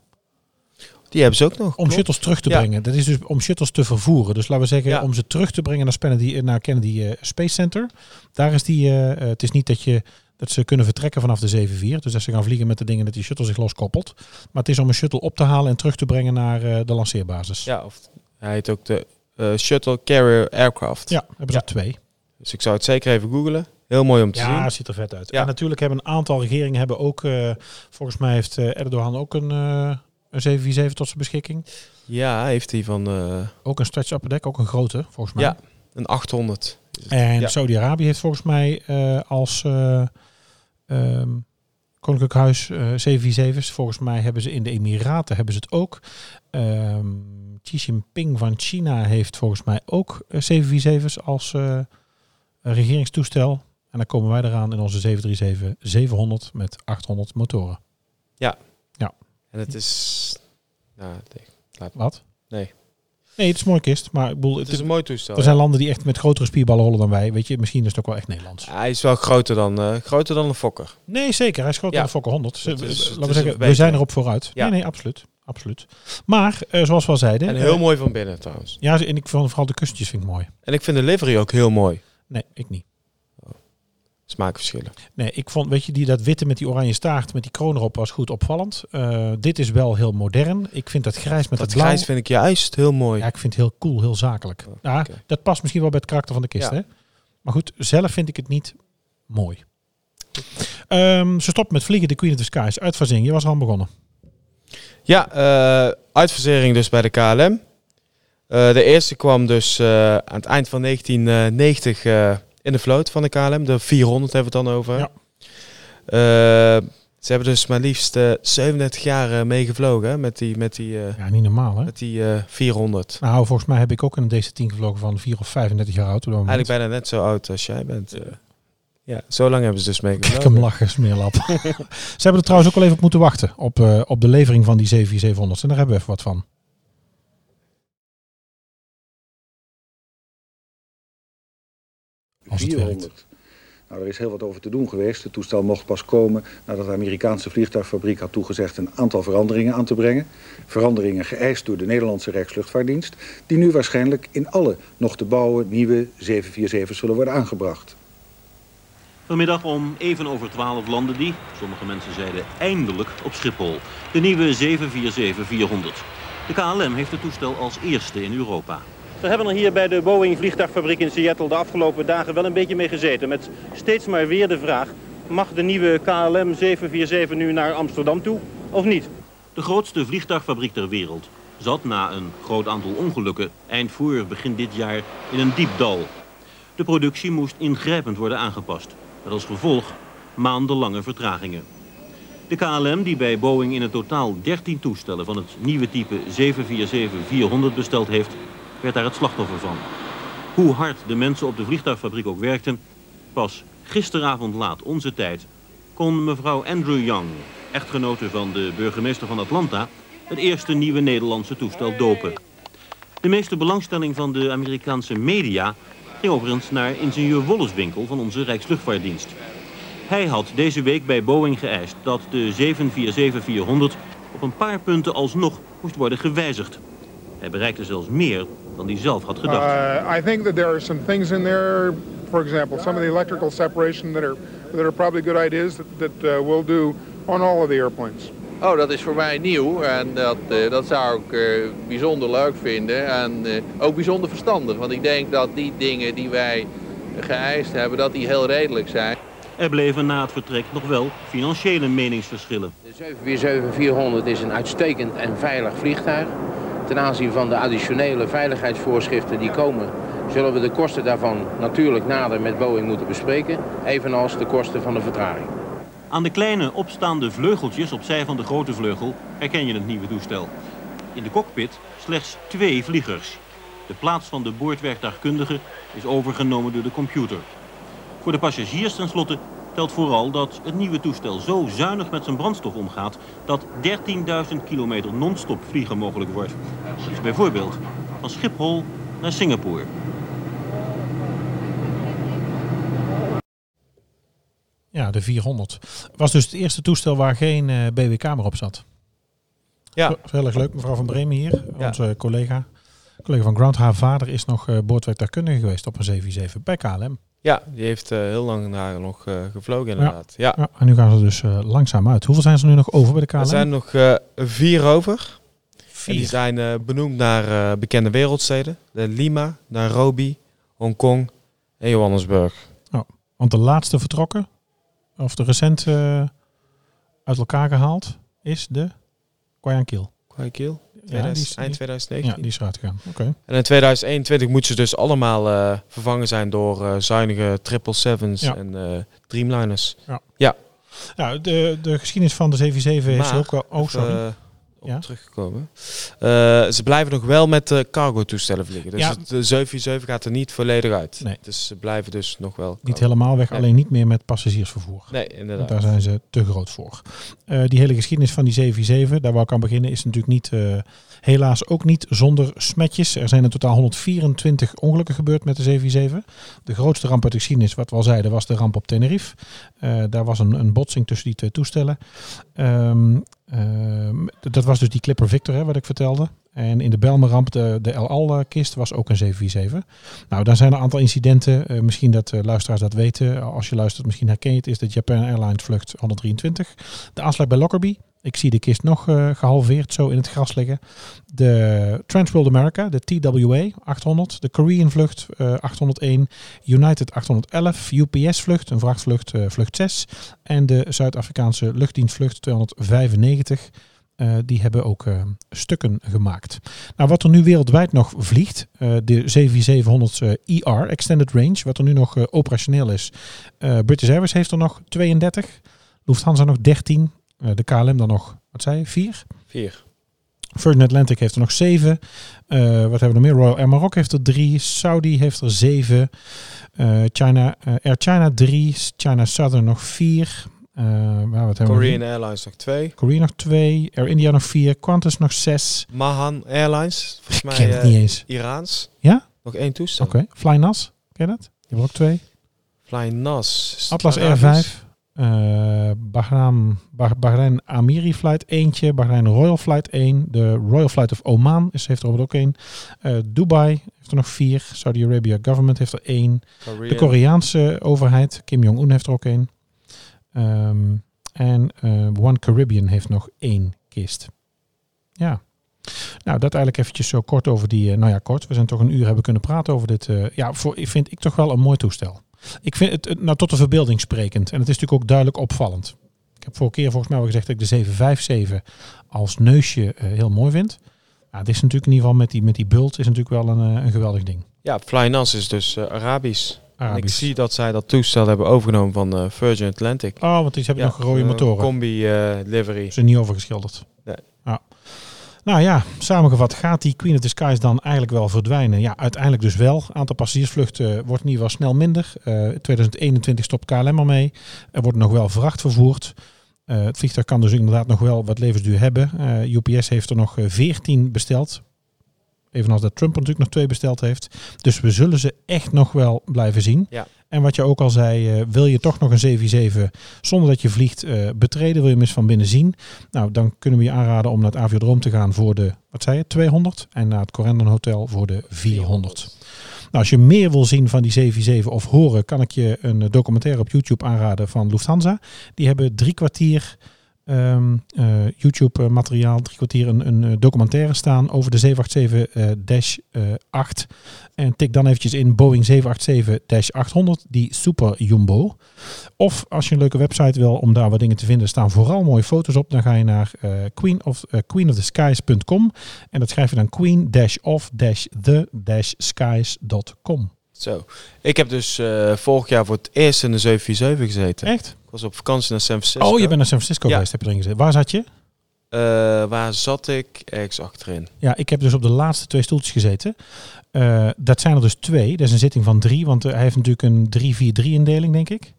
Die hebben ze ook nog. Om klopt. shuttles terug te brengen. Dat is dus om shuttles te vervoeren. Dus laten we zeggen, ja. om ze terug te brengen naar, Kennedy, naar Kennedy Space Center. Daar is die, het is niet dat je dat ze kunnen vertrekken vanaf de 7-4. Dus dat ze gaan vliegen met de dingen dat die shuttle zich loskoppelt. Maar het is om een shuttle op te halen en terug te brengen naar uh, de lanceerbasis. Ja, of hij heet ook de eh, Shuttle Carrier Aircraft. Ja, hebben ze Ja. er twee. Dus ik zou het zeker even googlen. Heel mooi om te Ja, zien. ziet er vet uit. Ja. En natuurlijk hebben een aantal regeringen hebben ook, eh, volgens mij heeft eh, Erdogan ook een, eh een 747 tot zijn beschikking. Ja, heeft hij van eh, Ook een stretch upper deck, ook een grote, volgens mij. Ja. een 800. is het. En Ja. Saudi-Arabië heeft volgens mij eh, als eh, ehm, Koninklijk Huis eh 747's. Volgens mij hebben ze in de Emiraten hebben ze het ook. Ehm Xi Jinping van China heeft volgens mij ook eh, 747's als eh, regeringstoestel. En dan komen wij eraan in onze 737-700 met 800 motoren. En het is... Nou, nee. Wat? Nee. Nee, het is een mooie kist. Maar ik bedoel, Het is een mooi toestel. er zijn landen die echt met grotere spierballen rollen dan wij. Weet je, misschien is het ook wel echt Nederlands. Ja, hij is wel groter dan, eh, groter dan een Fokker. Nee, zeker. Hij is groter dan de Fokker 100. Het Dus, is- eh, het laten we zeggen, een we zijn erop vooruit. Ja. Nee, nee, absoluut. absoluut. Maar, eh, zoals we al zeiden... En eh, heel mooi van binnen trouwens. Ja, en ik vond vooral de kustjes vind ik mooi. En ik vind de livery ook heel mooi. Nee, ik niet. Smaakverschillen. Nee, ik vond, weet je, die, dat witte met die oranje staart, met die kroon erop, was goed opvallend. Eh, dit is wel heel modern. Ik vind dat grijs met dat dat blauw... grijs vind ik juist heel mooi. Ja, ik vind het heel cool, heel zakelijk. Oh, Ja, oké. dat past misschien wel bij het karakter van de kist, Ja. hè? Maar goed, zelf vind ik het niet mooi. Ehm, ze stopt met vliegen, de Queen of the Skies. Uitvazing, je was al begonnen. Ja, uitverzering dus bij de KLM. Eh, de eerste kwam dus aan het eind van 1990 eh, in de vloot van de KLM. De 400 hebben we het dan over. Ja. Eh, ze hebben dus maar liefst eh 37 jaar eh, meegevlogen met die, met die, eh, Ja, niet normaal, hè? met die eh, 400. Nou, volgens mij heb ik ook een DC-10 gevlogen van 4 of 35 jaar oud. Eigenlijk bijna net zo oud als jij bent. eh. ja, zo lang hebben ze dus Kijk hem lachen, smeerlap. Ze hebben er trouwens ook wel even op moeten wachten op, eh, op de levering van die 74700's. En daar hebben we even wat van. Als het werkt. 400. Nou, er is heel wat over te doen geweest. Het toestel mocht pas komen nadat de Amerikaanse vliegtuigfabriek had toegezegd een aantal veranderingen aan te brengen. Veranderingen geëist door de Nederlandse Rijksluchtvaartdienst, die nu waarschijnlijk in alle nog te bouwen nieuwe 747's zullen worden aangebracht. Vanmiddag om even over 12 landen die, sommige mensen zeiden eindelijk, op Schiphol. De nieuwe 747-400. De KLM heeft het toestel als eerste in Europa. We hebben er hier bij de Boeing vliegtuigfabriek in Seattle de afgelopen dagen wel een beetje mee gezeten. Met steeds maar weer de vraag, mag de nieuwe KLM 747 nu naar Amsterdam toe of niet? De grootste vliegtuigfabriek ter wereld zat na een groot aantal ongelukken eind voor begin dit jaar in een diep dal. De productie moest ingrijpend worden aangepast. Met als gevolg maandenlange vertragingen. De KLM, die bij Boeing in het totaal 13 toestellen van het nieuwe type 747-400 besteld heeft, werd daar het slachtoffer van. Hoe hard de mensen op de vliegtuigfabriek ook werkten, pas gisteravond laat onze tijd kon mevrouw Andrew Young, echtgenote van de burgemeester van Atlanta, het eerste nieuwe Nederlandse toestel dopen. De meeste belangstelling van de Amerikaanse media ging overigens naar ingenieur Wolleswinkel van onze Rijksluchtvaartdienst. Hij had deze week bij Boeing geëist dat de 747-400 op een paar punten alsnog moest worden gewijzigd. Hij bereikte zelfs meer dan hij zelf had gedacht. Uh, I think that there are some things in there, for example, some of the electrical separation that are that are probably good ideas that, that uh, we'll do on all of the airplanes. Oh, dat is voor mij nieuw en dat, eh, dat zou ik eh, bijzonder leuk vinden en eh, ook bijzonder verstandig. Want ik denk dat die dingen die wij geëist hebben, dat die heel redelijk zijn. Er bleven na het vertrek nog wel financiële meningsverschillen. De 747-400 is een uitstekend en veilig vliegtuig. Ten aanzien van de additionele veiligheidsvoorschriften die komen, zullen we de kosten daarvan natuurlijk nader met Boeing moeten bespreken, evenals de kosten van de vertraging. Aan de kleine opstaande vleugeltjes opzij van de grote vleugel herken je het nieuwe toestel. In de cockpit slechts twee vliegers. De plaats van de boordwerktuigkundige is overgenomen door de computer. Voor de passagiers tenslotte telt vooral dat het nieuwe toestel zo zuinig met zijn brandstof omgaat dat 13.000 kilometer non-stop vliegen mogelijk wordt. Dat is bijvoorbeeld van Schiphol naar Singapore. Ja, de 400. Was dus het eerste toestel waar geen eh BW-kamer op zat. Ja. Heel erg leuk, mevrouw Van Bremen hier, Ja. onze collega. Collega van Ground. Haar vader is nog eh boordwerktuigkundige geweest op een 747 bij KLM. Ja, die heeft eh, heel lang daar nog eh, gevlogen inderdaad. Ja. Ja, en nu gaan ze dus eh, langzaam uit. Hoeveel zijn ze nu nog over bij de KLM? Er zijn nog vier over. En die Vier. zijn benoemd naar bekende wereldsteden. De Lima, Nairobi, Hongkong en Johannesburg. Want de laatste vertrokken, of de recent uit elkaar gehaald, is de Guayaquil. Guayaquil, Ja, die eind die- 2019. ja, die is eruit gegaan. Oké. En in 2021 moeten ze dus allemaal eh, vervangen zijn door eh, zuinige 777's Ja. en eh, Dreamliners. Ja, de, de geschiedenis van de 747 heeft Maar, ook wel... Oh, sorry. Ja? teruggekomen. Eh, ze blijven nog wel met de cargo toestellen vliegen. Dus Ja. de 747 gaat er niet volledig uit. Nee. Dus ze blijven dus nog wel... Niet cargo. helemaal weg, Nee. alleen niet meer met passagiersvervoer. Nee, Want inderdaad. daar zijn ze te groot voor. Eh, die hele geschiedenis van die 747, daar wou ik aan beginnen, is natuurlijk niet, eh, helaas ook niet zonder smetjes. Er zijn in totaal 124 ongelukken gebeurd met de 747. De grootste ramp uit de geschiedenis, wat we al zeiden, was de ramp op Tenerife. Daar was een, een botsing tussen die twee toestellen. Ehm, dat was dus die Clipper Victor, hè, wat ik vertelde. En in de Belmer-ramp, de, de El Al-kist, was ook een 747. Nou, daar zijn een aantal incidenten. Eh, misschien dat eh, luisteraars dat weten. Als je luistert, misschien herken je het. Is de Japan Airlines vlucht 123. De aanslag bij Lockerbie. Ik zie de kist nog eh, gehalveerd zo in het gras liggen. De Trans World America, de TWA 800. De Korean vlucht eh, 801. United 811. UPS vlucht, een vrachtvlucht, eh, vlucht 6. En de Zuid-Afrikaanse luchtdienstvlucht 295. Eh, die hebben ook eh, stukken gemaakt. Nou, wat er nu wereldwijd nog vliegt, eh, de 7700 ER, Extended Range, wat er nu nog eh, operationeel is. Eh, British Airways heeft er nog 32, Lufthansa nog 13, eh, de KLM dan nog, wat zei je, 4? Vier. Virgin Atlantic heeft er nog 7. wat hebben we nog meer? Royal Air Maroc heeft er 3, Saudi heeft er 7, eh, China, eh, Air China 3, China Southern nog 4. Eh, waar, wat hebben we Korean nog? Airlines nog twee. Korea nog 2, Air India nog 4, Qantas nog 6. Mahan Airlines, volgens mij ken het eh, niet eens. Iraans. Ja? Nog één toestel. Oké, Flynas, ken je dat? Die hebben ook twee. Fly Nas. Is het Atlas Arabisch? R5. Eh Bahrain, Bah- Bahrain Amiri Flight eentje. Bahrain Royal Flight 1. De Royal Flight of Oman is, heeft er ook één. Eh, Dubai heeft er nog vier. Saudi-Arabia Government heeft er één. De. Koreaanse overheid, Kim Jong-un heeft er ook één. Ehm, en eh, One Caribbean heeft nog één kist. Ja. Nou, dat eigenlijk eventjes zo kort over die... nou ja, kort. We zijn toch een uur hebben kunnen praten over dit. ja, voor, ik vind ik toch wel een mooi toestel. Ik vind het, nou, tot de verbeelding sprekend. En het is natuurlijk ook duidelijk opvallend. Ik heb vorige keer volgens mij al gezegd dat ik de 757 als neusje eh, heel mooi vind. Maar het is natuurlijk in ieder geval met die, met die bult is natuurlijk wel een, eh, een geweldig ding. Ja, Fly Nas is dus eh, Arabisch. En ik zie dat zij dat toestel hebben overgenomen van Virgin Atlantic. Oh, want die hebben Ja, nog rode motoren. Combi eh, livery. Ze niet overgeschilderd. Nou ja, samengevat gaat die Queen of the Skies dan eigenlijk wel verdwijnen? Ja, uiteindelijk dus wel. Aantal passagiersvluchten wordt in ieder geval snel minder. Eh 2021 stopt KLM ermee. Er wordt nog wel vracht vervoerd. Eh, het vliegtuig kan dus inderdaad nog wel wat levensduur hebben. Eh, UPS heeft er nog eh, 14 besteld. Evenals dat Trump natuurlijk nog twee besteld heeft. Dus we zullen ze echt nog wel blijven zien. Ja. En wat je ook al zei, eh, wil je toch nog een 77 zonder dat je vliegt eh, betreden, wil je hem eens van binnen zien. Nou, dan kunnen we je aanraden om naar het Aviodroom te gaan voor de, wat zei je, 200. En naar het Corendon Hotel voor de 400. Nou, als je meer wil zien van die 77 of horen, kan ik je een eh, documentaire op YouTube aanraden van Lufthansa. Die hebben drie kwartier ehm, eh, YouTube-materiaal, drie kwartier een, een eh, documentaire staan over de 787-8. en tik dan eventjes in Boeing 787-800, die Super Jumbo. Of als je een leuke website wil om daar wat dingen te vinden, staan vooral mooie foto's op. Dan ga je naar eh, queen of, eh, queenoftheskies.com en dat schrijf je dan queen-of-the-skies.com. Zo. Ik heb dus eh, vorig jaar voor het eerst in de 747 gezeten. Echt? Ik was op vakantie naar San Francisco. Oh, je bent naar San Francisco Ja. geweest, heb je erin gezeten. Waar zat je? Eh, waar zat ik? Ergens achterin. Ja, ik heb dus op de laatste twee stoeltjes gezeten. Eh, dat zijn er dus twee. Dat is een zitting van drie, want hij heeft natuurlijk een 3-4-3-indeling, denk ik.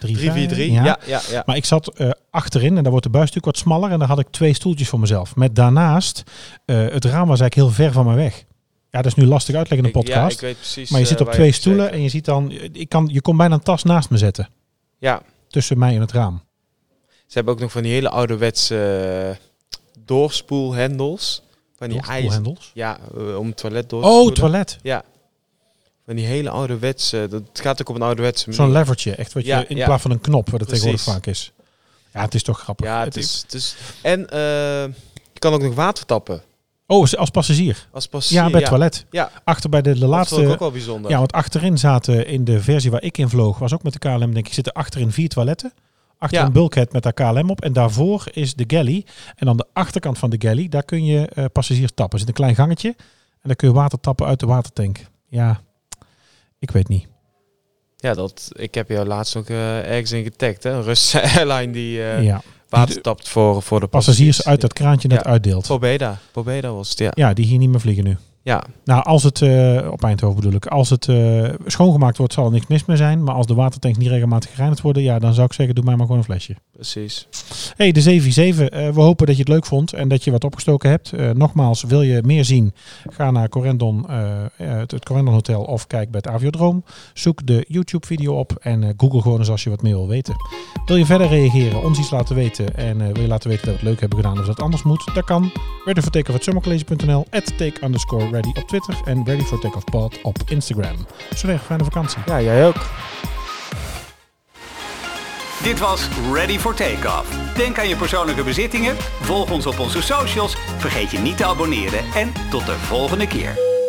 343. Ja. ja, ja, ja. Maar ik zat achterin en daar wordt de buis natuurlijk wat smaller. En daar had ik twee stoeltjes voor mezelf. Met daarnaast, het raam was eigenlijk heel ver van me weg. Ja, dat is nu lastig uitleggen in een ja, podcast. ik weet precies, maar je eh, zit op waar twee je stoelen en je ziet dan, ik kan, je kon bijna een tas naast me zetten. Ja. Tussen mij en het raam. Ze hebben ook nog van die hele ouderwetse uh, doorspoelhendels. Van die ijs. Ja, uh, om het toilet door te Oh, spoelen. toilet. Ja. Van die hele ouderwetse, dat gaat ook op een ouderwetse manier. Zo'n levertje, echt wat je Ja, in ja. plaats van een knop, wat het Precies. tegenwoordig vaak is. Ja, het is toch grappig. Ja, het is, het is... En eh, je kan ook nog water tappen. Oh, als passagier? Als passagier, Ja, bij het toilet. Ja. Achter bij de, de Dat laatste... vond ik ook wel bijzonder. Ja, want achterin zaten in de versie waar ik in vloog, was ook met de KLM, denk ik, zitten achterin vier toiletten. Achter Ja. een bulkhead met daar KLM op. En daarvoor is de galley. En aan de achterkant van de galley, daar kun je eh, passagiers tappen. Er zit een klein gangetje. En daar kun je water tappen uit de watertank. Ja, ik weet niet. Ja, dat, ik heb jou laatst ook eh, ergens in getagd. Hè? Een Russische airline die eh, Ja. Water tapt voor, voor de Passagiers uit dat kraantje net uitdeelt. Pobeda. Pobeda was het, ja. Ja, die hier niet meer vliegen nu. Ja. Nou, als het, eh, op Eindhoven bedoel ik, als het eh, schoongemaakt wordt, zal er niks mis meer zijn. Maar als de watertanks niet regelmatig gereinigd worden, ja, dan zou ik zeggen, doe mij maar gewoon een flesje. Precies. Hey, de 747. eh we hopen dat je het leuk vond en dat je wat opgestoken hebt. Nogmaals, wil je meer zien? Ga naar Corendon, het, het Corendon Hotel of kijk bij het Aviodroom. Zoek de YouTube-video op en google gewoon eens als je wat meer wil weten. Wil je verder reageren, ons iets laten weten en wil je laten weten dat we het leuk hebben gedaan of dat anders moet? Dat kan. Ready for Takeoff at summercollege.nl, at take underscore ready op Twitter en ready for takeoff pod op Instagram. Zo erg fijne vakantie. Ja, jij ook. Dit was Ready for Takeoff. Denk aan je persoonlijke bezittingen, volg ons op onze socials, vergeet je niet te abonneren en tot de volgende keer.